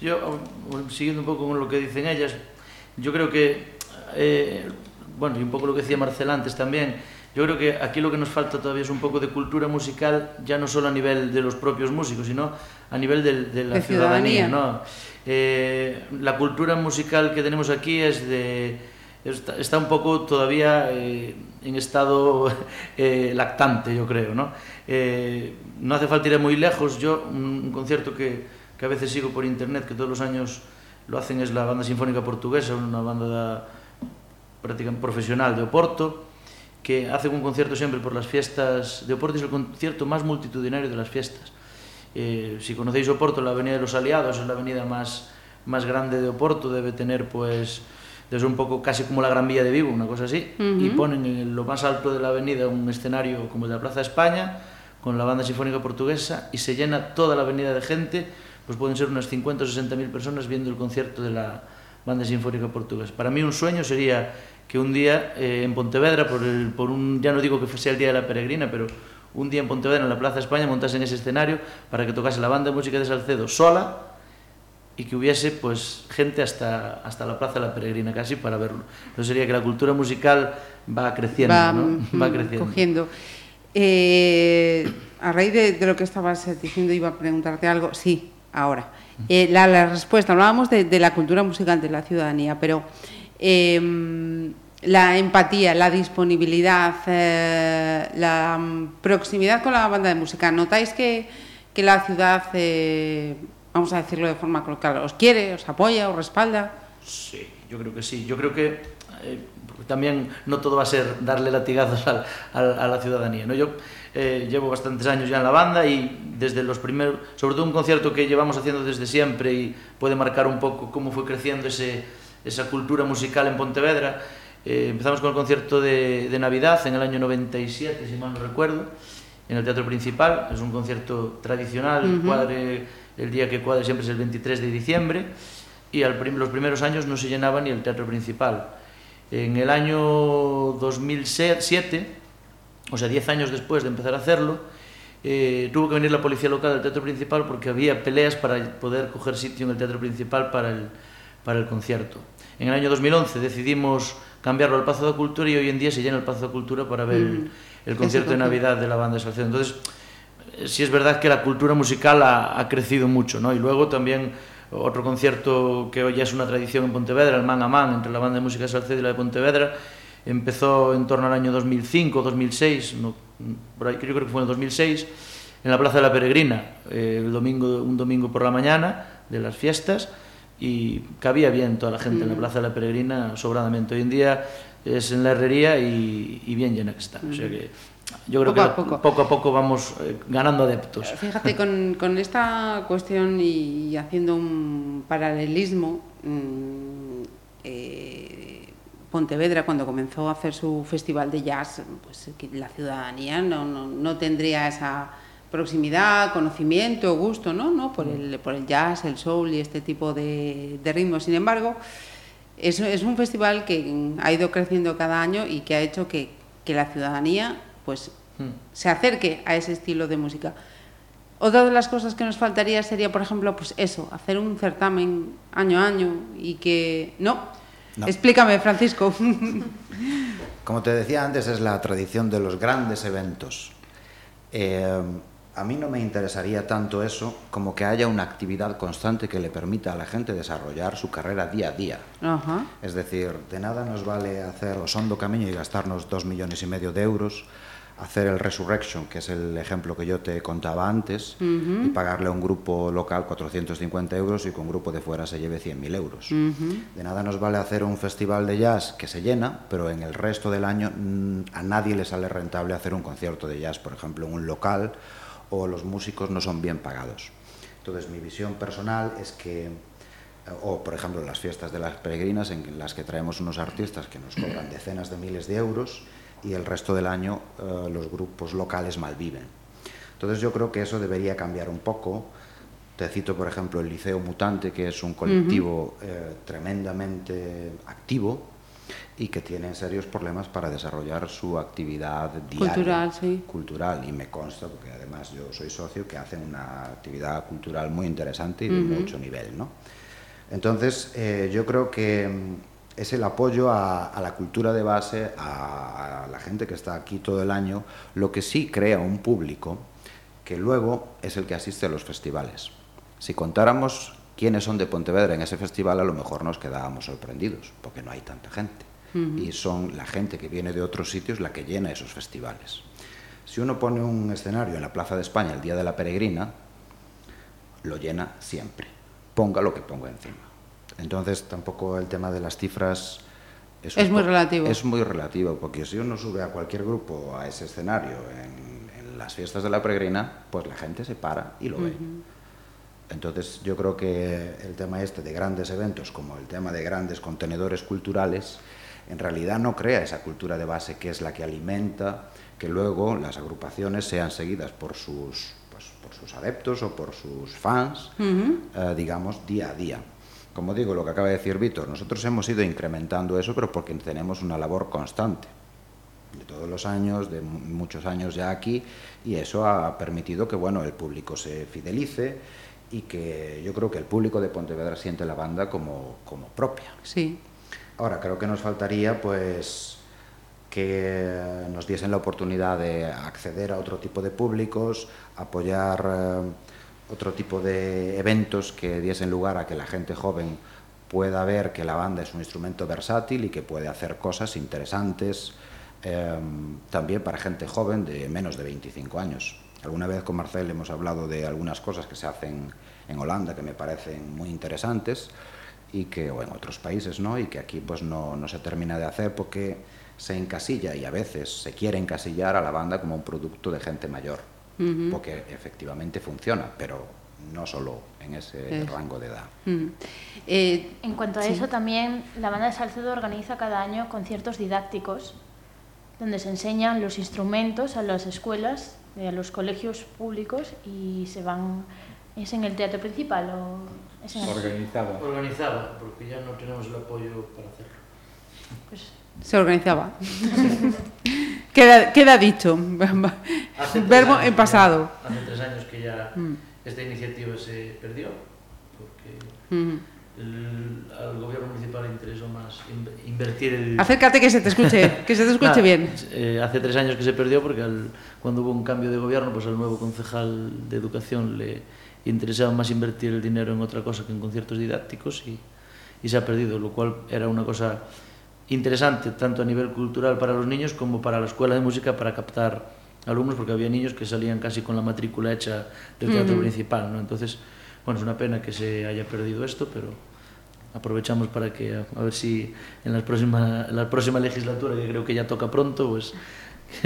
Yo, siguiendo un poco con lo que dicen ellas, yo creo que eh, bueno, y un poco lo que decía Marcel antes también, yo creo que aquí lo que nos falta todavía es un poco de cultura musical, ya no solo a nivel de los propios músicos, sino a nivel de, de la de ciudadanía. ciudadanía. ¿no? Eh, la cultura musical que tenemos aquí es de, está, está un poco todavía eh, en estado eh, lactante, yo creo. ¿no? No hace falta ir muy lejos. Yo, un, un concierto que, que a veces sigo por internet, que todos los años lo hacen, es la Banda Sinfónica Portuguesa, una banda prácticamente profesional de Oporto, que hace un concierto siempre por las fiestas de Oporto, es el concierto más multitudinario de las fiestas. Eh, si conocéis Oporto, la Avenida de los Aliados es la avenida más, más grande de Oporto, debe tener pues desde un poco casi como la Gran Vía de Vigo, una cosa así, uh -huh. y ponen en lo más alto de la avenida un escenario como el de la Plaza de España, con la banda sinfónica portuguesa, y se llena toda la avenida de gente, pues pueden ser unas 50 o 60 mil personas viendo el concierto de la banda sinfónica portuguesa. Para mí un sueño sería que un día eh, en Pontevedra, por, el, por un, ya no digo que sea el día de la peregrina, pero un día en Pontevedra, en la Plaza España, montasen ese escenario para que tocase la banda de música de Salcedo sola y que hubiese pues gente hasta, hasta la Plaza de la Peregrina casi para verlo. Entonces sería que la cultura musical va creciendo, va, ¿no? va mm, creciendo. Cogiendo. Eh, a raíz de, de, lo que estabas diciendo iba a preguntarte algo. Sí, ahora. Eh, la, la, respuesta, hablábamos de, de, la cultura musical de la ciudadanía, pero eh, la empatía, la disponibilidad, eh, la proximidad con la banda de música, ¿notáis que, que la ciudad, eh, vamos a decirlo de forma coloquial, os quiere, os apoya, os respalda? Sí, yo creo que sí. Yo creo que eh, también no todo va a ser darle latigazos a, la ciudadanía. ¿no? Yo llevo bastantes años ya en la banda y desde los primeros, sobre todo un concierto que llevamos haciendo desde siempre y puede marcar un poco cómo fue creciendo ese, esa cultura musical en Pontevedra. Eh, empezamos con el concierto de, de, Navidad en el año 97, si mal no recuerdo, en el Teatro Principal. Es un concierto tradicional, uh -huh. cuadre, el día que cuadre siempre es el 23 de diciembre y al prim los primeros años no se llenaba ni el Teatro Principal. En el año 2007, o sea, 10 años después de empezar a hacerlo, eh, tuvo que venir la policía local del Teatro Principal porque había peleas para poder coger sitio en el Teatro Principal para el, para el concierto. En el año 2011 decidimos cambiarlo al Pazo de Cultura y hoy en día se llena el Pazo de Cultura para ver mm, el, concierto de Navidad de la banda de Salcedo. Entonces, sí es verdad que la cultura musical ha, ha crecido mucho, ¿no? Y luego también otro concierto que hoy ya es una tradición en Pontevedra, el Man a Man, entre la banda de música de Salcedo y la de Pontevedra, empezó en torno al año 2005 2006, no, por ahí, creo que fue en el 2006, en la Plaza de la Peregrina, eh, el domingo, un domingo por la mañana de las fiestas, y cabía bien toda la gente mm. en la Plaza de la Peregrina sobradamente. Hoy en día es en la herrería y, y bien llena que está. O sea que yo creo Poco que a poco. poco a poco vamos eh, ganando adeptos. Fíjate, con, con esta cuestión y haciendo un paralelismo, mm, eh, Pontevedra cuando comenzó a hacer su festival de jazz, pues la ciudadanía no, no, no tendría esa proximidad, conocimiento, gusto, ¿no? ¿no? Por, el, por el jazz, el soul y este tipo de, de ritmos. Sin embargo, es, es un festival que ha ido creciendo cada año y que ha hecho que, que la ciudadanía pues, Mm. se acerque a ese estilo de música. Otra de las cosas que nos faltaría sería, por ejemplo, pues eso, hacer un certamen año a año y que... No, No. explícame, Francisco. Como te decía antes, es la tradición de los grandes eventos. Eh, a mí no me interesaría tanto eso como que haya una actividad constante que le permita a la gente desarrollar su carrera día a día. Es decir, de nada nos vale hacer Osondo Camino y gastarnos dos millones y medio de euros, hacer el Resurrection, que es el ejemplo que yo te contaba antes, y pagarle a un grupo local 450 euros y que un grupo de fuera se lleve 100.000 euros. De nada nos vale hacer un festival de jazz que se llena, pero en el resto del año mm, a nadie le sale rentable hacer un concierto de jazz, por ejemplo, en un local, o los músicos no son bien pagados. Entonces, mi visión personal es que o por ejemplo las fiestas de las peregrinas en las que traemos unos artistas que nos cobran decenas de miles de euros y el resto del año eh, los grupos locales malviven. Entonces yo creo que eso debería cambiar un poco. Te cito por ejemplo el Liceo Mutante, que es un colectivo eh, tremendamente activo y que tiene serios problemas para desarrollar su actividad diaria Cultural, sí. cultural y me consta porque además yo soy socio que hacen una actividad cultural muy interesante y de mucho nivel ¿no? entonces eh, yo creo que mm, es el apoyo a, a la cultura de base a, a la gente que está aquí todo el año lo que sí crea un público que luego es el que asiste a los festivales si contáramos quiénes son de Pontevedra en ese festival a lo mejor nos quedábamos sorprendidos porque no hay tanta gente y son la gente que viene de otros sitios la que llena esos festivales. Si uno pone un escenario en la Plaza de España el día de la peregrina, lo llena siempre, ponga lo que ponga encima. Entonces tampoco el tema de las cifras Es un muy relativo. Es muy relativo, porque si uno sube a cualquier grupo a ese escenario en, en las fiestas de la peregrina, pues la gente se para y lo ve. Entonces yo creo que el tema este de grandes eventos, como el tema de grandes contenedores culturales, en realidad no crea esa cultura de base que es la que alimenta que luego las agrupaciones sean seguidas por sus, pues, por sus adeptos o por sus fans, eh, digamos, día a día. Como digo, lo que acaba de decir Víctor, nosotros hemos ido incrementando eso, pero porque tenemos una labor constante de todos los años, de mu- muchos años ya aquí, y eso ha permitido que bueno, el público se fidelice y que yo creo que el público de Pontevedra siente la banda como, como propia. Sí. Ahora, creo que nos faltaría pues que nos diesen la oportunidad de acceder a otro tipo de públicos, apoyar eh, otro tipo de eventos que diesen lugar a que la gente joven pueda ver que la banda es un instrumento versátil y que puede hacer cosas interesantes eh, también para gente joven de menos de 25 años. Alguna vez con Marcel hemos hablado de algunas cosas que se hacen en Holanda que me parecen muy interesantes y que o en otros países no y que aquí pues no, no se termina de hacer porque se encasilla y a veces se quiere encasillar a la banda como un producto de gente mayor porque efectivamente funciona pero no solo en ese Es. rango de edad Mm. Eh, En cuanto a Sí. eso, también la banda de Salcedo organiza cada año conciertos didácticos donde se enseñan los instrumentos a las escuelas, eh, a los colegios públicos y se van... ¿Es en el teatro principal o es en el- Organizada. Organizada, porque ya no tenemos el apoyo para hacerlo. pues, se organizaba. queda, queda dicho. Hace tres Verbo años en que pasado. ya- hace tres años que ya Mm. esta iniciativa se perdió, porque Mm. El- al gobierno municipal le interesó más in- invertir el... Acércate que se te escuche, que se te escuche bien. eh, hace tres años que se perdió porque al- cuando hubo un cambio de gobierno, pues al nuevo concejal de educación le interesaba más invertir el dinero en otra cosa que en conciertos didácticos y, y se ha perdido, lo cual era una cosa interesante tanto a nivel cultural para los niños como para la escuela de música para captar alumnos porque había niños que salían casi con la matrícula hecha del teatro Ujú. principal, ¿no? Entonces, bueno, es una pena que se haya perdido esto, pero aprovechamos para que a, ver si en, las próxima, en la próxima legislatura, que creo que ya toca pronto, pues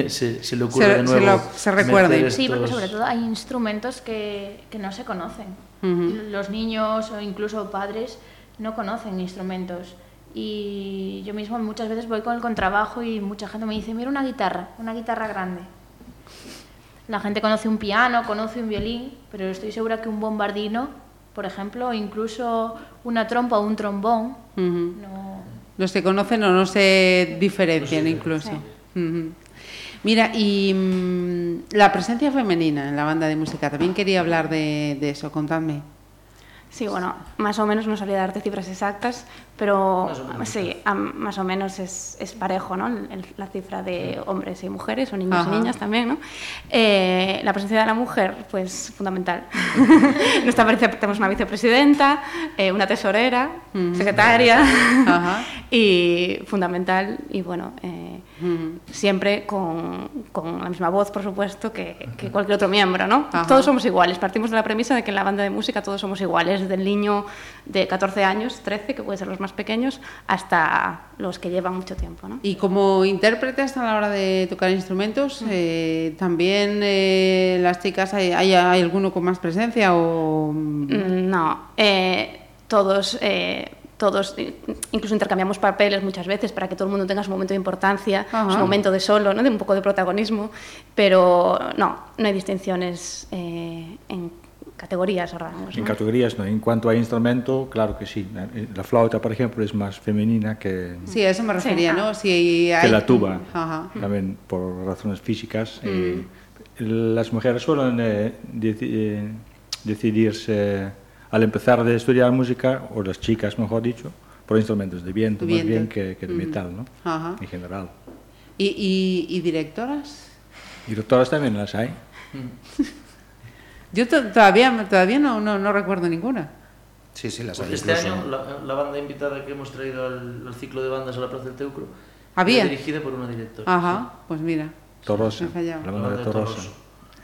se, se le ocurre Se- de se nuevo. lo- se recuerde. Sí, porque sobre todo hay instrumentos que, que no se conocen. Los niños o incluso padres no conocen instrumentos. Y yo mismo muchas veces voy con el contrabajo y mucha gente me dice, mira una guitarra, una guitarra grande. La gente conoce un piano, conoce un violín, pero estoy segura que un bombardino, por ejemplo, incluso una trompa o un trombón, no... Los que conocen o no se diferencian incluso. Mira, y mm, la presencia femenina en la banda de música, también quería hablar de, de eso, contadme. Sí, bueno, más o menos no sabría darte cifras exactas, pero Más sí, más o menos es, es parejo, ¿no? La cifra de hombres y mujeres, o niños Ajá. y niñas también, ¿no? Eh, la presencia de la mujer, pues fundamental. Nuestra tenemos una vicepresidenta, eh, una tesorera, Ujú. secretaria, Ajá. y fundamental, y bueno, eh. Siempre con, con la misma voz, por supuesto, que, que cualquier otro miembro, ¿no? Ajá. Todos somos iguales, partimos de la premisa de que en la banda de música todos somos iguales, desde el niño de 14 años, 13, que puede ser los más pequeños, hasta los que llevan mucho tiempo, ¿no? Y como intérpretes a la hora de tocar instrumentos, eh, también eh, las chicas, ¿hay, hay, hay alguno con más presencia o...? Mm, No, eh, todos, todos eh, incluso intercambiamos papeles muchas veces para que todo el mundo tenga su momento de importancia, Ajá. su momento de solo, ¿no? de un poco de protagonismo, pero no, no hay distinciones eh, en categorías o rangos. En ¿no? categorías, no. En cuanto a instrumento, claro que sí. La flauta, por ejemplo, es más femenina que, Sí, a eso me refería, Sí, ¿no? ah. Si que la tuba, Ajá. también por razones físicas. Eh, las mujeres suelen eh, eh, decidirse al empezar de estudiar música, o las chicas, mejor dicho, por instrumentos de viento, Viento. más bien que, que de metal, ¿no? Ajá. En general. ¿Y, y, y directoras? Y doctoras también las hay. Yo to- todavía, todavía no, no, no recuerdo ninguna. Sí, sí, las Pues hay este incluso. año la, la banda invitada que hemos traído al, al ciclo de bandas a la Plaza del Teucro ¿Había? dirigida por una directora. Ajá, pues mira. Torosa, la banda de Torosa.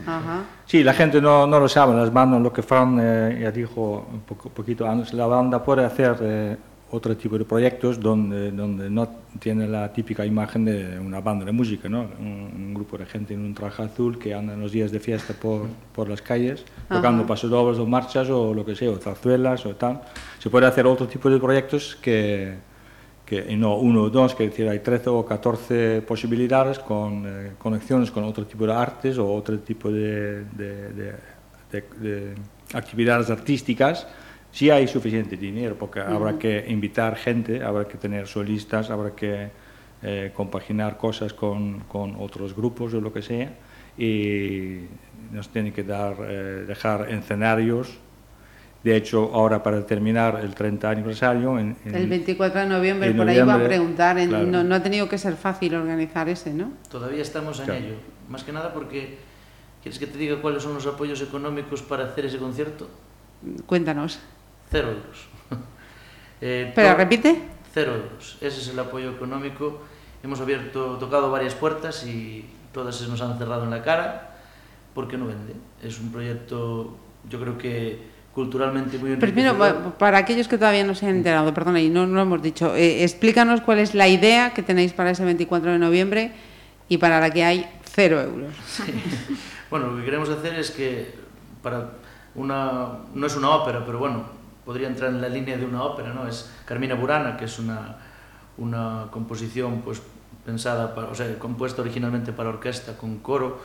Ajá. Sí, la gente no, no lo sabe, las bandas, lo que Fran eh, ya dijo un poco, poquito antes, la banda puede hacer eh, otro tipo de proyectos donde, donde no tiene la típica imagen de una banda de música, ¿no? Un, un grupo de gente en un traje azul que anda en los días de fiesta por, por las calles, tocando Ajá. pasodobles o marchas o lo que sea, o zarzuelas o tal. Se puede hacer otro tipo de proyectos que, que y no uno o dos, que es decir, hay 13 o 14 posibilidades con eh, conexiones con otro tipo de artes o otro tipo de, de- de- de- de actividades artísticas, si hay suficiente dinero, porque habrá que invitar gente, habrá que tener solistas, habrá que eh, compaginar cosas con, con otros grupos o lo que sea, y nos tiene que dar, eh, dejar escenarios. De hecho, ahora para terminar el 30 aniversario, en, en- El 24 de noviembre, en por ahí iba a preguntar. en- claro. no, no ha tenido que ser fácil organizar ese, ¿no? Todavía estamos en Claro. ello. Más que nada porque, ¿quieres que te diga cuáles son los apoyos económicos para hacer ese concierto? Cuéntanos. Cero euros. Eh, Espera, to- repite. Cero euros. Ese es el apoyo económico. Hemos abierto, tocado varias puertas y todas se nos han cerrado en la cara porque no vende. Es un proyecto, yo creo que culturalmente muy Primero, para aquellos que todavía no se han enterado, perdona, y no, no lo hemos dicho, eh, explícanos cuál es la idea que tenéis para ese 24 de noviembre y para la que hay cero euros. Bueno, lo que queremos hacer es que para una no es una ópera, pero bueno, podría entrar en la línea de una ópera, ¿no? Es Carmina Burana, que es una, una composición pues pensada para, o sea, compuesta originalmente para orquesta con coro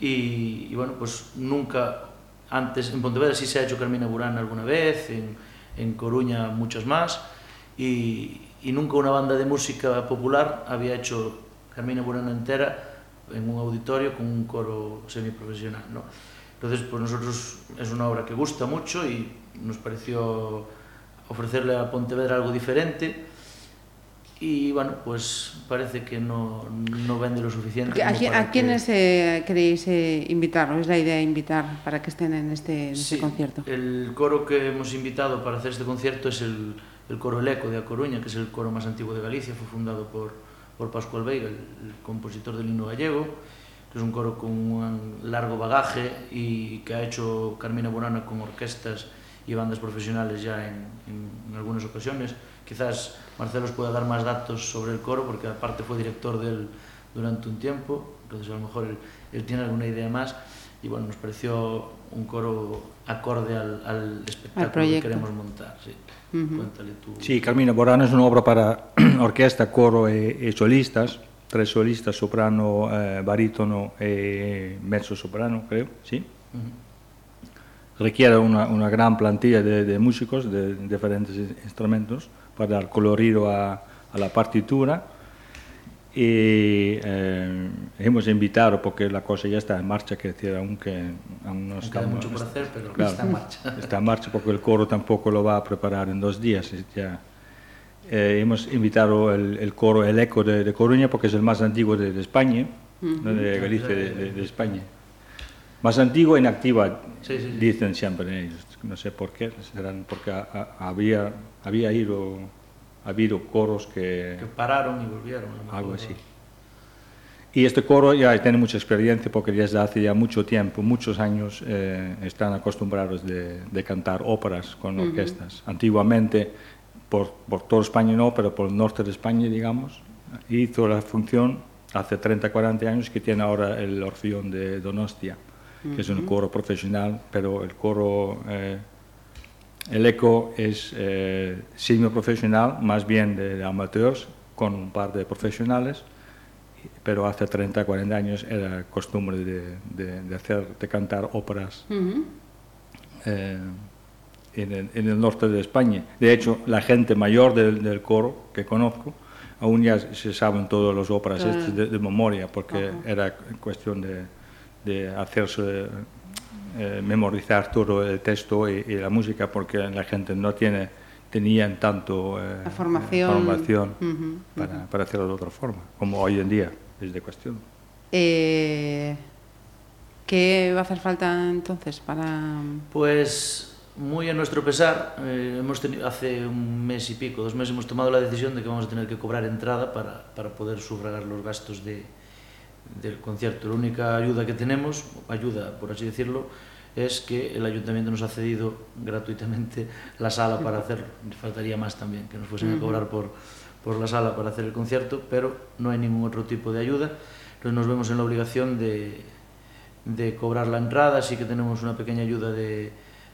y, y, bueno, pues nunca antes en Pontevedra sí se ha hecho Carmina Burana alguna vez, en, en Coruña muchas más, y, y nunca una banda de música popular había hecho Carmina Burana entera en un auditorio con un coro semiprofesional, ¿no? Entonces, pues nosotros es una obra que gusta mucho y nos pareció ofrecerle a Pontevedra algo diferente y bueno, pues parece que no, no vende lo suficiente. ¿A, quién, ¿a quiénes que... eh, queréis eh, invitar? ¿O es la idea invitar para que estén en este, en sí, este concierto? El coro que hemos invitado para hacer este concierto es el, el coro El Eco de A Coruña, que es el coro más antiguo de Galicia, fue fundado por, por Pascual Veiga, el, el compositor del himno gallego, que es un coro con un largo bagaje y que ha hecho Carmina Burana con orquestas y bandas profesionales ya en, en, en algunas ocasiones. Quizás Marcelo os pueda dar más datos sobre el coro, porque aparte fue director de él durante un tiempo, entonces a lo mejor él, él tiene alguna idea más. Y bueno, nos pareció un coro acorde al, al espectáculo que queremos montar. Sí. Uh -huh. Cuéntale tú. Sí, Carmina Borano es una obra para orquesta, coro e, e solistas, tres solistas, soprano, eh, barítono e mezzo soprano, creo, sí. Uh -huh. Requiere una, una gran plantilla de, de músicos de diferentes instrumentos para dar colorido a, a la partitura y eh, hemos invitado porque la cosa ya está en marcha, que decir, aunque aún no está mucho por hacer, pero claro, está en marcha. Está en marcha porque el coro tampoco lo va a preparar en dos días. Ya. Eh, hemos invitado el, el, coro El Eco de, de, Coruña porque es el más antiguo de, de España, uh -huh. ¿no? de Galicia, de, de, España. Más antiguo e inactiva, sí, sí, sí. dicen siempre ellos. No sé por qué, serán porque a, a, había, había ido ha habido coros que... Que pararon y volvieron. No algo así. Y este coro ya tiene mucha experiencia porque desde hace ya mucho tiempo, muchos años, eh, están acostumbrados de, de, cantar óperas con orquestas. Uh -huh. Antiguamente, por, por toda España no, pero por el norte de España, digamos, hizo la función hace 30, 40 años que tiene ahora el Orfeón de Donostia, uh -huh. que es un coro profesional, pero el coro... Eh, el ECO es eh, semi-profesional, más bien de, de, amateurs, con un par de profesionales, pero hace 30, 40 años era costumbre de, de, de hacer, de cantar óperas uh -huh. eh, en, el, en, el, norte de España. De hecho, la gente mayor del, del coro que conozco, aún ya se saben todas las óperas uh -huh. de, memoria, porque uh -huh. era cuestión de, hacerse eh, memorizar todo el texto y, y, la música porque la gente no tiene tenían tanto eh, la formación, eh, formación uh -huh, para, uh -huh. para, hacerlo de otra forma, como hoy en día es de cuestión. Eh, ¿Qué va a hacer falta entonces para...? Pues muy a nuestro pesar, eh, hemos tenido, hace un mes y pico, dos meses, hemos tomado la decisión de que vamos a tener que cobrar entrada para, para poder sufragar los gastos de, del concierto. La única ayuda que tenemos, ayuda por así decirlo, es que el ayuntamiento nos ha cedido gratuitamente la sala para hacerlo. Faltaría más también, que nos fuesen a cobrar por, por la sala para hacer el concierto, pero no hay ningún otro tipo de ayuda. Entonces nos vemos en la obligación de, de cobrar la entrada, sí que tenemos una pequeña ayuda de,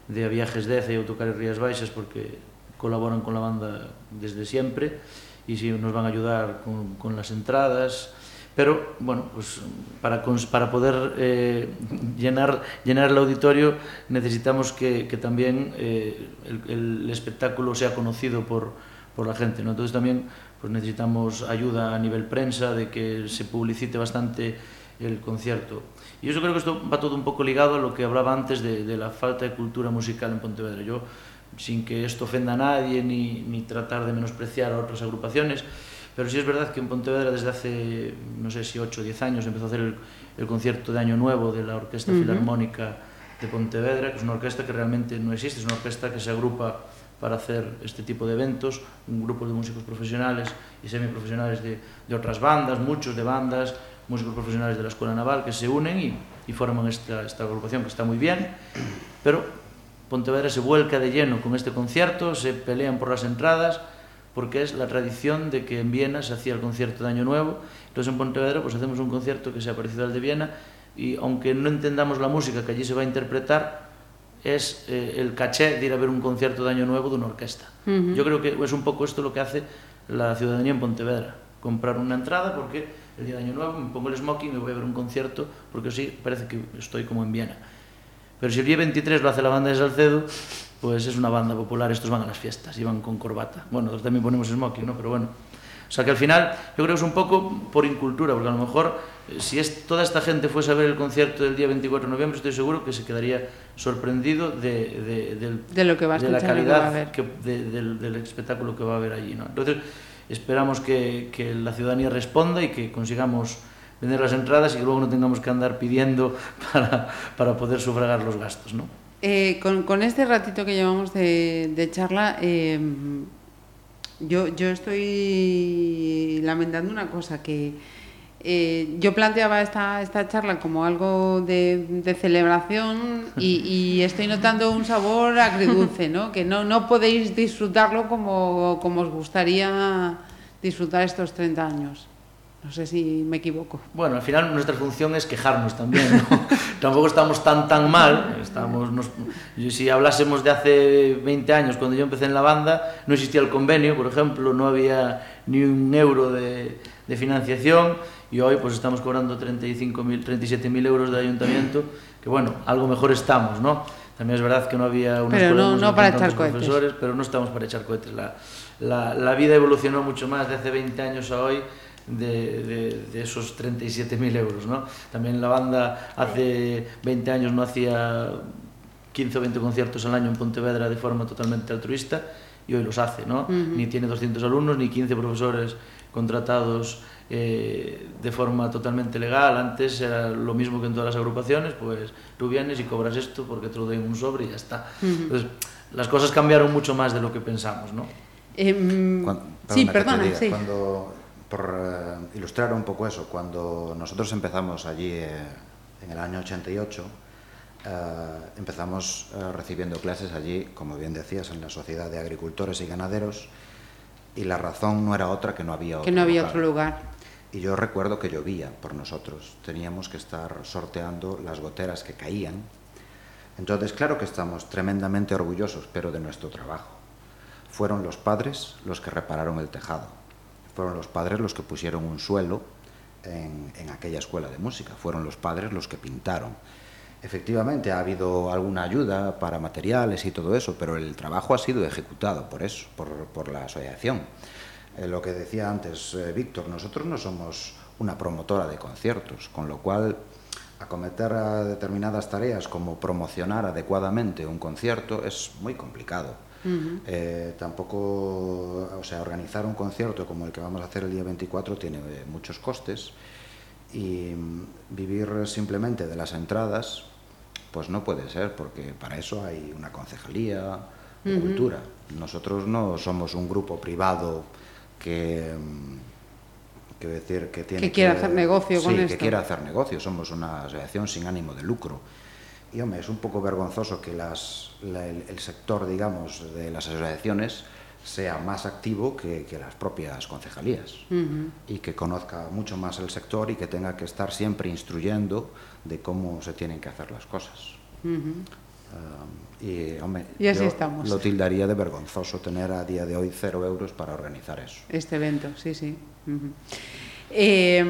de Viajes de y Autocares Rías Baixas porque colaboran con la banda desde siempre y sí nos van a ayudar con, con las entradas, pero bueno, pues para, para poder eh, llenar, llenar el auditorio necesitamos que, que también eh, el, el, espectáculo sea conocido por, por la gente. ¿no? Entonces también pues necesitamos ayuda a nivel prensa, de que se publicite bastante el concierto. Y yo creo que esto va todo un poco ligado a lo que hablaba antes de, de la falta de cultura musical en Pontevedra. Yo, sin que esto ofenda a nadie ni, ni tratar de menospreciar a otras agrupaciones, Pero sí es verdad que en Pontevedra desde hace, no sé si 8 o 10 años, empezó a hacer el, el concierto de Año Nuevo de la Orquesta uh -huh. Filarmónica de Pontevedra, que es una orquesta que realmente no existe, es una orquesta que se agrupa para hacer este tipo de eventos, un grupo de músicos profesionales y semiprofesionales de, de otras bandas, muchos de bandas, músicos profesionales de la Escuela Naval que se unen y, y forman esta, esta agrupación que está muy bien, pero Pontevedra se vuelca de lleno con este concierto, se pelean por las entradas, porque es la tradición de que en Viena se hacía el concierto de Año Nuevo, entonces en Pontevedra pues hacemos un concierto que sea parecido al de Viena y aunque no entendamos la música que allí se va a interpretar, es eh, el caché de ir a ver un concierto de Año Nuevo de una orquesta. Uh -huh. Yo creo que es un poco esto lo que hace la ciudadanía en Pontevedra, comprar una entrada porque el día de Año Nuevo me pongo el smoking y me voy a ver un concierto porque así parece que estoy como en Viena. Pero si el día 23 lo hace la banda de Salcedo, pues es una banda popular, estos van a las fiestas, y van con corbata. Bueno, también ponemos smoking, ¿no? Pero bueno. O sea que al final yo creo que es un poco por incultura, porque a lo mejor eh, si es, toda esta gente fuese a ver el concierto del día 24 de noviembre, estoy seguro que se quedaría sorprendido de, de, lo que va a de la calidad que, de, del, del espectáculo que va a haber allí. ¿no? Entonces esperamos que, que la ciudadanía responda y que consigamos vender las entradas y que luego no tengamos que andar pidiendo para, para poder sufragar los gastos. ¿no? Eh, con, este ratito que llevamos de, de charla, eh, yo, yo estoy lamentando una cosa, que eh, yo planteaba esta, esta charla como algo de, celebración y, estoy notando un sabor agridulce, ¿no? que no, no podéis disfrutarlo como, como os gustaría disfrutar estos 30 años. No sé si me equivoco. Bueno, al final nuestra función es quejarnos también. ¿no? Tampoco estamos tan tan mal. Estamos, nos, si hablásemos de hace 20 años, cuando yo empecé en la banda, no existía el convenio, por ejemplo, no había ni un euro de, de financiación y hoy pues estamos cobrando 35.000, 37.000 euros de ayuntamiento, que bueno, algo mejor estamos, ¿no? También es verdad que no había unos pero no, no para echar profesores, pero no estamos para echar cohetes. La, la, la vida evolucionó mucho más de hace 20 años a hoy de, de, esos 37.000 euros. ¿no? También la banda hace 20 años no hacía 15 o 20 conciertos al año en Pontevedra de forma totalmente altruista y hoy los hace. ¿no? Ni tiene 200 alumnos, ni 15 profesores contratados eh, de forma totalmente legal. Antes era lo mismo que en todas las agrupaciones, pues tú vienes y cobras esto porque te lo den un sobre y ya está. Entonces, las cosas cambiaron mucho más de lo que pensamos, ¿no? Eh, sí, perdona, sí. Cuando por eh, ilustrar un poco eso, cuando nosotros empezamos allí eh, en el año 88, eh, empezamos recibiendo clases allí, como bien decías, en la Sociedad de Agricultores y Ganaderos, y la razón no era otra que no había otro, que no había lugar. otro lugar. Y yo recuerdo que llovía por nosotros, teníamos que estar sorteando las goteras que caían. Entonces, claro que estamos tremendamente orgullosos, pero de nuestro trabajo. Fueron los padres los que repararon el tejado fueron los padres los que pusieron un suelo en, aquella escuela de música, fueron los padres los que pintaron. Efectivamente, ha habido alguna ayuda para materiales y todo eso, pero el trabajo ha sido ejecutado por eso, por, la asociación. Eh, lo que decía antes eh, Víctor, nosotros no somos una promotora de conciertos, con lo cual acometer determinadas tareas como promocionar adecuadamente un concierto es muy complicado. Eh, tampoco, o sea, organizar un concierto como el que vamos a hacer el día 24 tiene eh, muchos costes y mm, vivir simplemente de las entradas, pues no puede ser, porque para eso hay una concejalía de cultura. Nosotros no somos un grupo privado que mm, decir que tiene que quiere hacer negocio con esto. que quiere hacer negocio. Somos una asociación sin ánimo de lucro y hombre, es un poco vergonzoso que las, el, sector, digamos, de las asociaciones sea más activo que, las propias concejalías y que conozca mucho más el sector y que tenga que estar siempre instruyendo de cómo se tienen que hacer las cosas. Ah, y, hombre, así estamos. lo tildaría de vergonzoso tener a día de hoy cero euros para organizar eso. Este evento, sí, sí. Eh,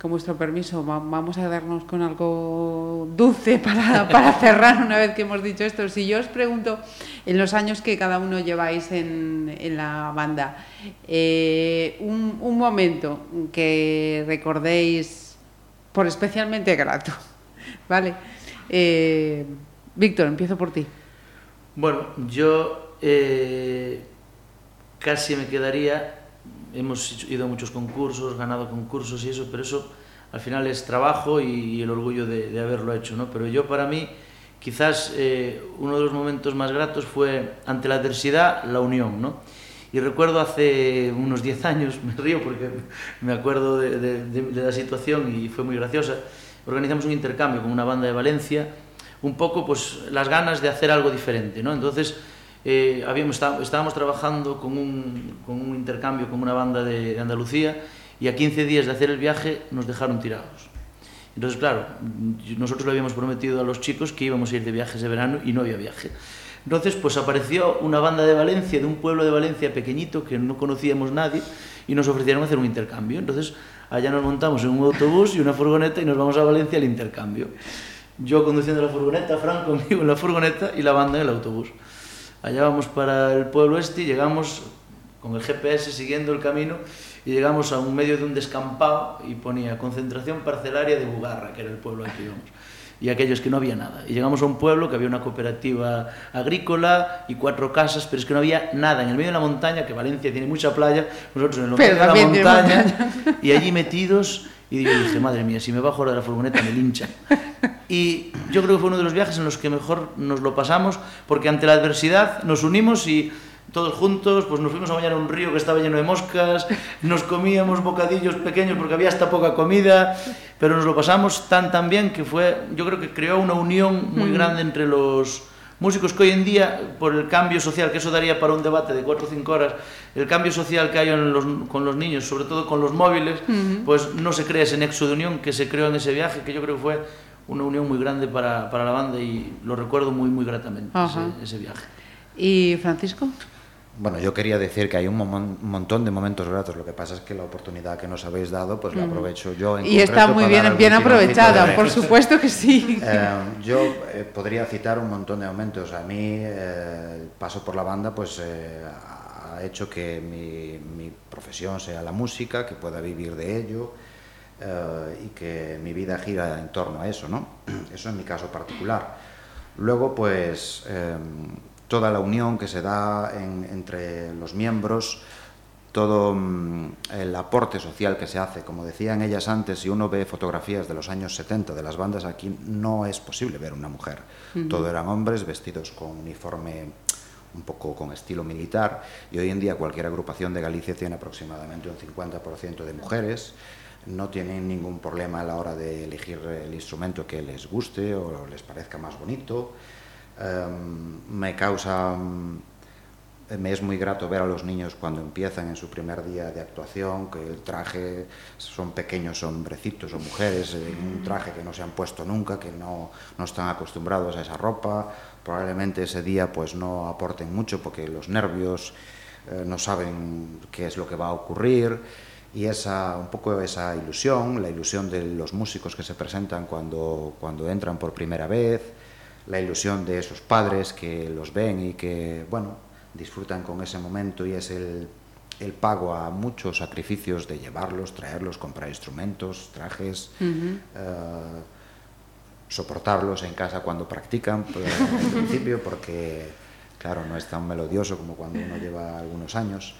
con vuestro permiso, vamos a darnos con algo dulce para, cerrar una vez que hemos dicho esto. Si yo os pregunto, en los años que cada uno lleváis en, la banda, eh, un, un, momento que recordéis por especialmente grato, ¿vale? Eh, Víctor, empiezo por ti. Bueno, yo eh, casi me quedaría hemos ido a muchos concursos, ganado concursos y eso, pero eso al final es trabajo y, el orgullo de, haberlo hecho, ¿no? Pero yo para mí, quizás eh, uno de los momentos más gratos fue ante la adversidad, la unión, ¿no? Y recuerdo hace unos 10 años, me río porque me acuerdo de, de, la situación y fue muy graciosa, organizamos un intercambio con una banda de Valencia, un poco pues las ganas de hacer algo diferente, ¿no? Entonces, eh, habíamos, estábamos trabajando con un, con un, intercambio con una banda de, de, Andalucía y a 15 días de hacer el viaje nos dejaron tirados. Entonces, claro, nosotros le habíamos prometido a los chicos que íbamos a ir de viajes de verano y no había viaje. Entonces, pues apareció una banda de Valencia, de un pueblo de Valencia pequeñito que no conocíamos nadie y nos ofrecieron hacer un intercambio. Entonces, allá nos montamos en un autobús y una furgoneta y nos vamos a Valencia al intercambio. Yo conduciendo la furgoneta, Frank conmigo en la furgoneta y la banda en el autobús. Allá vamos para el pueblo este y llegamos con el GPS siguiendo el camino y llegamos a un medio de un descampado y ponía concentración parcelaria de Bugarra, que era el pueblo al que íbamos. Y aquellos que no había nada. Y llegamos a un pueblo que había una cooperativa agrícola y cuatro casas, pero es que no había nada. En el medio de la montaña, que Valencia tiene mucha playa, nosotros en el medio de la montaña, y allí metidos y yo dije, madre mía, si me bajo ahora de la furgoneta me linchan. Y yo creo que fue uno de los viajes en los que mejor nos lo pasamos, porque ante la adversidad nos unimos y todos juntos, pues nos fuimos a bañar a un río que estaba lleno de moscas, nos comíamos bocadillos pequeños porque había hasta poca comida, pero nos lo pasamos tan tan bien que fue, yo creo que creó una unión muy grande entre los Músicos que hoy en día, por el cambio social, que eso daría para un debate de 4 o 5 horas, el cambio social que hay en los, con los niños, sobre todo con los móviles, uh -huh. pues no se crea ese nexo de unión que se creó en ese viaje, que yo creo que fue una unión muy grande para, para la banda y lo recuerdo muy, muy gratamente, uh -huh. ese, ese viaje. ¿Y Francisco? Bueno, yo quería decir que hay un, montón de momentos gratos. Lo que pasa es que la oportunidad que nos habéis dado, pues la aprovecho yo. En y está muy bien, bien aprovechada, por supuesto que sí. Eh, yo eh, podría citar un montón de momentos. A mí, eh, el paso por la banda, pues ha hecho que mi, mi, profesión sea la música, que pueda vivir de ello y que mi vida gira en torno a eso, ¿no? Eso en mi caso particular. Luego, pues toda la unión que se da en, entre los miembros, todo mm, el aporte social que se hace. Como decían ellas antes, si uno ve fotografías de los años 70 de las bandas aquí, no es posible ver una mujer. Uh -huh. Todo eran hombres vestidos con uniforme un poco con estilo militar y hoy en día cualquier agrupación de Galicia tiene aproximadamente un 50% de mujeres. No tienen ningún problema a la hora de elegir el instrumento que les guste o les parezca más bonito. Um, me causa, um, me es muy grato ver a los niños cuando empiezan en su primer día de actuación, que el traje son pequeños hombrecitos o mujeres en un traje que no se han puesto nunca, que no, no están acostumbrados a esa ropa, probablemente ese día pues no aporten mucho porque los nervios eh, no saben qué es lo que va a ocurrir. Y esa un poco esa ilusión, la ilusión de los músicos que se presentan cuando, cuando entran por primera vez, la ilusión de esos padres que los ven y que, bueno, disfrutan con ese momento y es el, el pago a muchos sacrificios de llevarlos, traerlos, comprar instrumentos, trajes, uh -huh. uh, soportarlos en casa cuando practican, pues, al principio, porque, claro, no es tan melodioso como cuando uno lleva algunos años.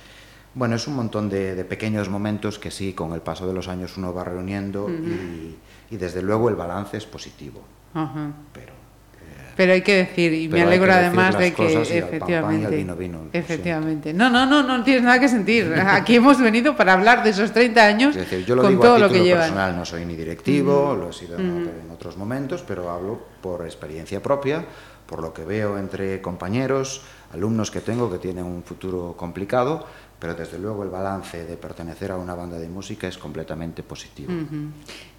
Bueno, es un montón de, de pequeños momentos que sí, con el paso de los años uno va reuniendo uh -huh. y, y, desde luego el balance es positivo. Uh -huh. Pero pero hay que decir, y me alegro además de que efectivamente, vino, vino, efectivamente. No, no, no, no tienes nada que sentir. Aquí hemos venido para hablar de esos 30 años es decir, yo lo con digo todo a lo que llevan. personal, no soy ni directivo, mm. lo he sido mm. en otros momentos, pero hablo por experiencia propia, por lo que veo entre compañeros, alumnos que tengo que tienen un futuro complicado, pero desde luego el balance de pertenecer a una banda de música es completamente positivo. Mm -hmm.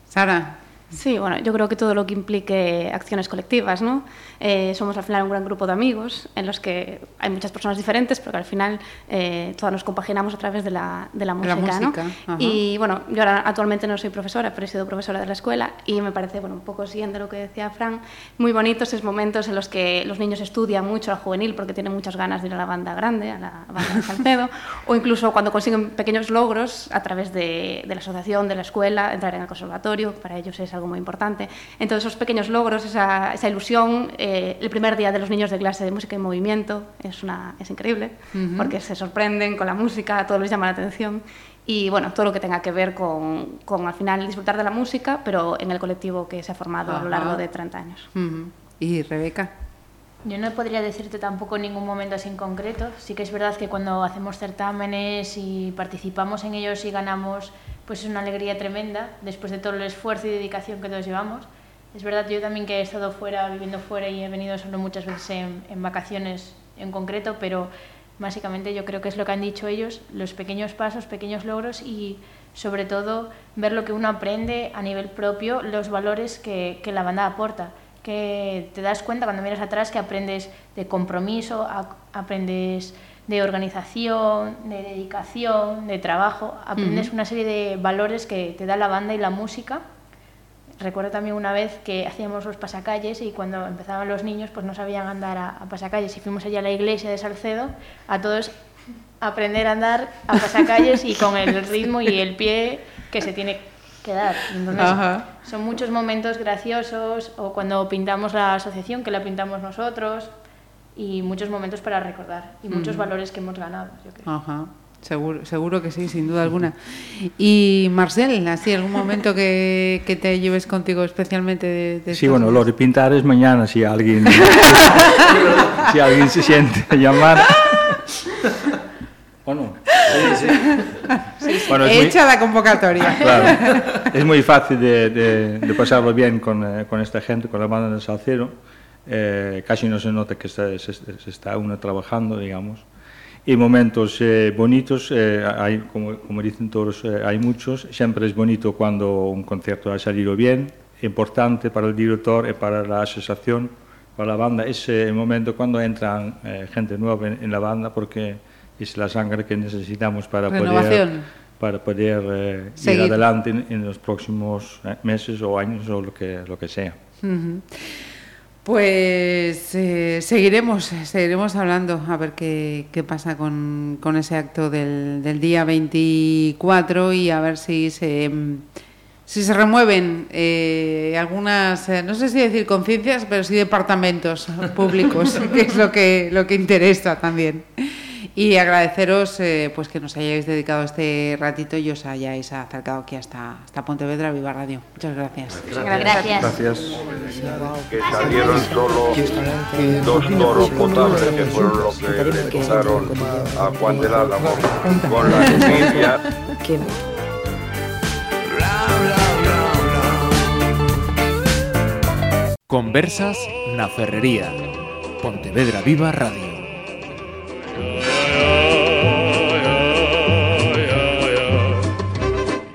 Sara, Sí, bueno, yo creo que todo lo que implique acciones colectivas, ¿no? Eh, somos al final un gran grupo de amigos en los que hay muchas personas diferentes, pero que al final eh, todas nos compaginamos a través de la, de la música, la música ¿no? Y bueno, yo ahora actualmente no soy profesora, pero he sido profesora de la escuela y me parece, bueno, un poco siguiendo lo que decía Fran, muy bonitos esos momentos en los que los niños estudian mucho al juvenil porque tienen muchas ganas de ir a la banda grande, a la banda de Salcedo, o incluso cuando consiguen pequeños logros a través de, de la asociación, de la escuela, entrar en el conservatorio, para ellos es algo muy importante. Entonces, esos pequeños logros, esa, esa ilusión, eh, el primer día de los niños de clase de música y movimiento es, una, es increíble, uh -huh. porque se sorprenden con la música, a todos les llama la atención. Y bueno, todo lo que tenga que ver con, con al final disfrutar de la música, pero en el colectivo que se ha formado Ajá. a lo largo de 30 años. Uh -huh. ¿Y Rebeca? Yo no podría decirte tampoco ningún momento así en concreto. Sí que es verdad que cuando hacemos certámenes y participamos en ellos y ganamos, pues es una alegría tremenda después de todo el esfuerzo y dedicación que todos llevamos. Es verdad, yo también que he estado fuera, viviendo fuera y he venido solo muchas veces en, vacaciones en concreto, pero básicamente yo creo que es lo que han dicho ellos, los pequeños pasos, pequeños logros y sobre todo ver lo que uno aprende a nivel propio, los valores que, que la banda aporta que te das cuenta cuando miras atrás que aprendes de compromiso, aprendes de organización, de dedicación, de trabajo, aprendes uh -huh. una serie de valores que te da la banda y la música. Recuerdo también una vez que hacíamos los pasacalles y cuando empezaban los niños pues no sabían andar a, a pasacalles y fuimos allá a la iglesia de Salcedo a todos aprender a andar a pasacalles y con el ritmo y el pie que se tiene. Entonces, Ajá. son muchos momentos graciosos o cuando pintamos la asociación, que la pintamos nosotros, y muchos momentos para recordar y muchos mm. valores que hemos ganado, yo creo. Ajá. Seguro, seguro que sí, sin duda alguna. Y Marcel, ¿así algún momento que, que te lleves contigo especialmente de, de Sí, bueno, lo de pintar es mañana si alguien si alguien se siente llamar. ¿O no? Sí, sí. bueno, Hecha muy... la convocatoria. Claro. Es muy fácil de, de, de pasarlo bien con, eh, con, esta gente, con la banda del Salcero. Eh, casi no se nota que está, se, se está uno trabajando, digamos. Y momentos eh, bonitos, eh, hay, como, como, dicen todos, hay muchos. Siempre es bonito cuando un concierto ha salido bien, importante para el director y para la asociación, para la banda. Es el momento cuando entran gente nueva en, en la banda porque es la sangre que necesitamos para poder, para poder eh, ir adelante en, en, los próximos eh, meses o años o lo que, lo que sea. Uh -huh. Pues eh, seguiremos, seguiremos hablando a ver qué, pasa con, ese acto del, día 24 y a ver si se, si se remueven eh, algunas, eh, no sé si decir conciencias, pero sí departamentos públicos, que es lo que, lo que interesa también. Y agradeceros eh, pues que nos hayáis dedicado este ratito y os hayáis acercado aquí hasta, hasta Pontevedra Viva Radio. Muchas gracias. Gracias. Gracias. Que salieron solo dos toros potables que fueron los que le a Juan del Álamo con la semilla. Conversas na Ferrería. Pontevedra Viva Radio.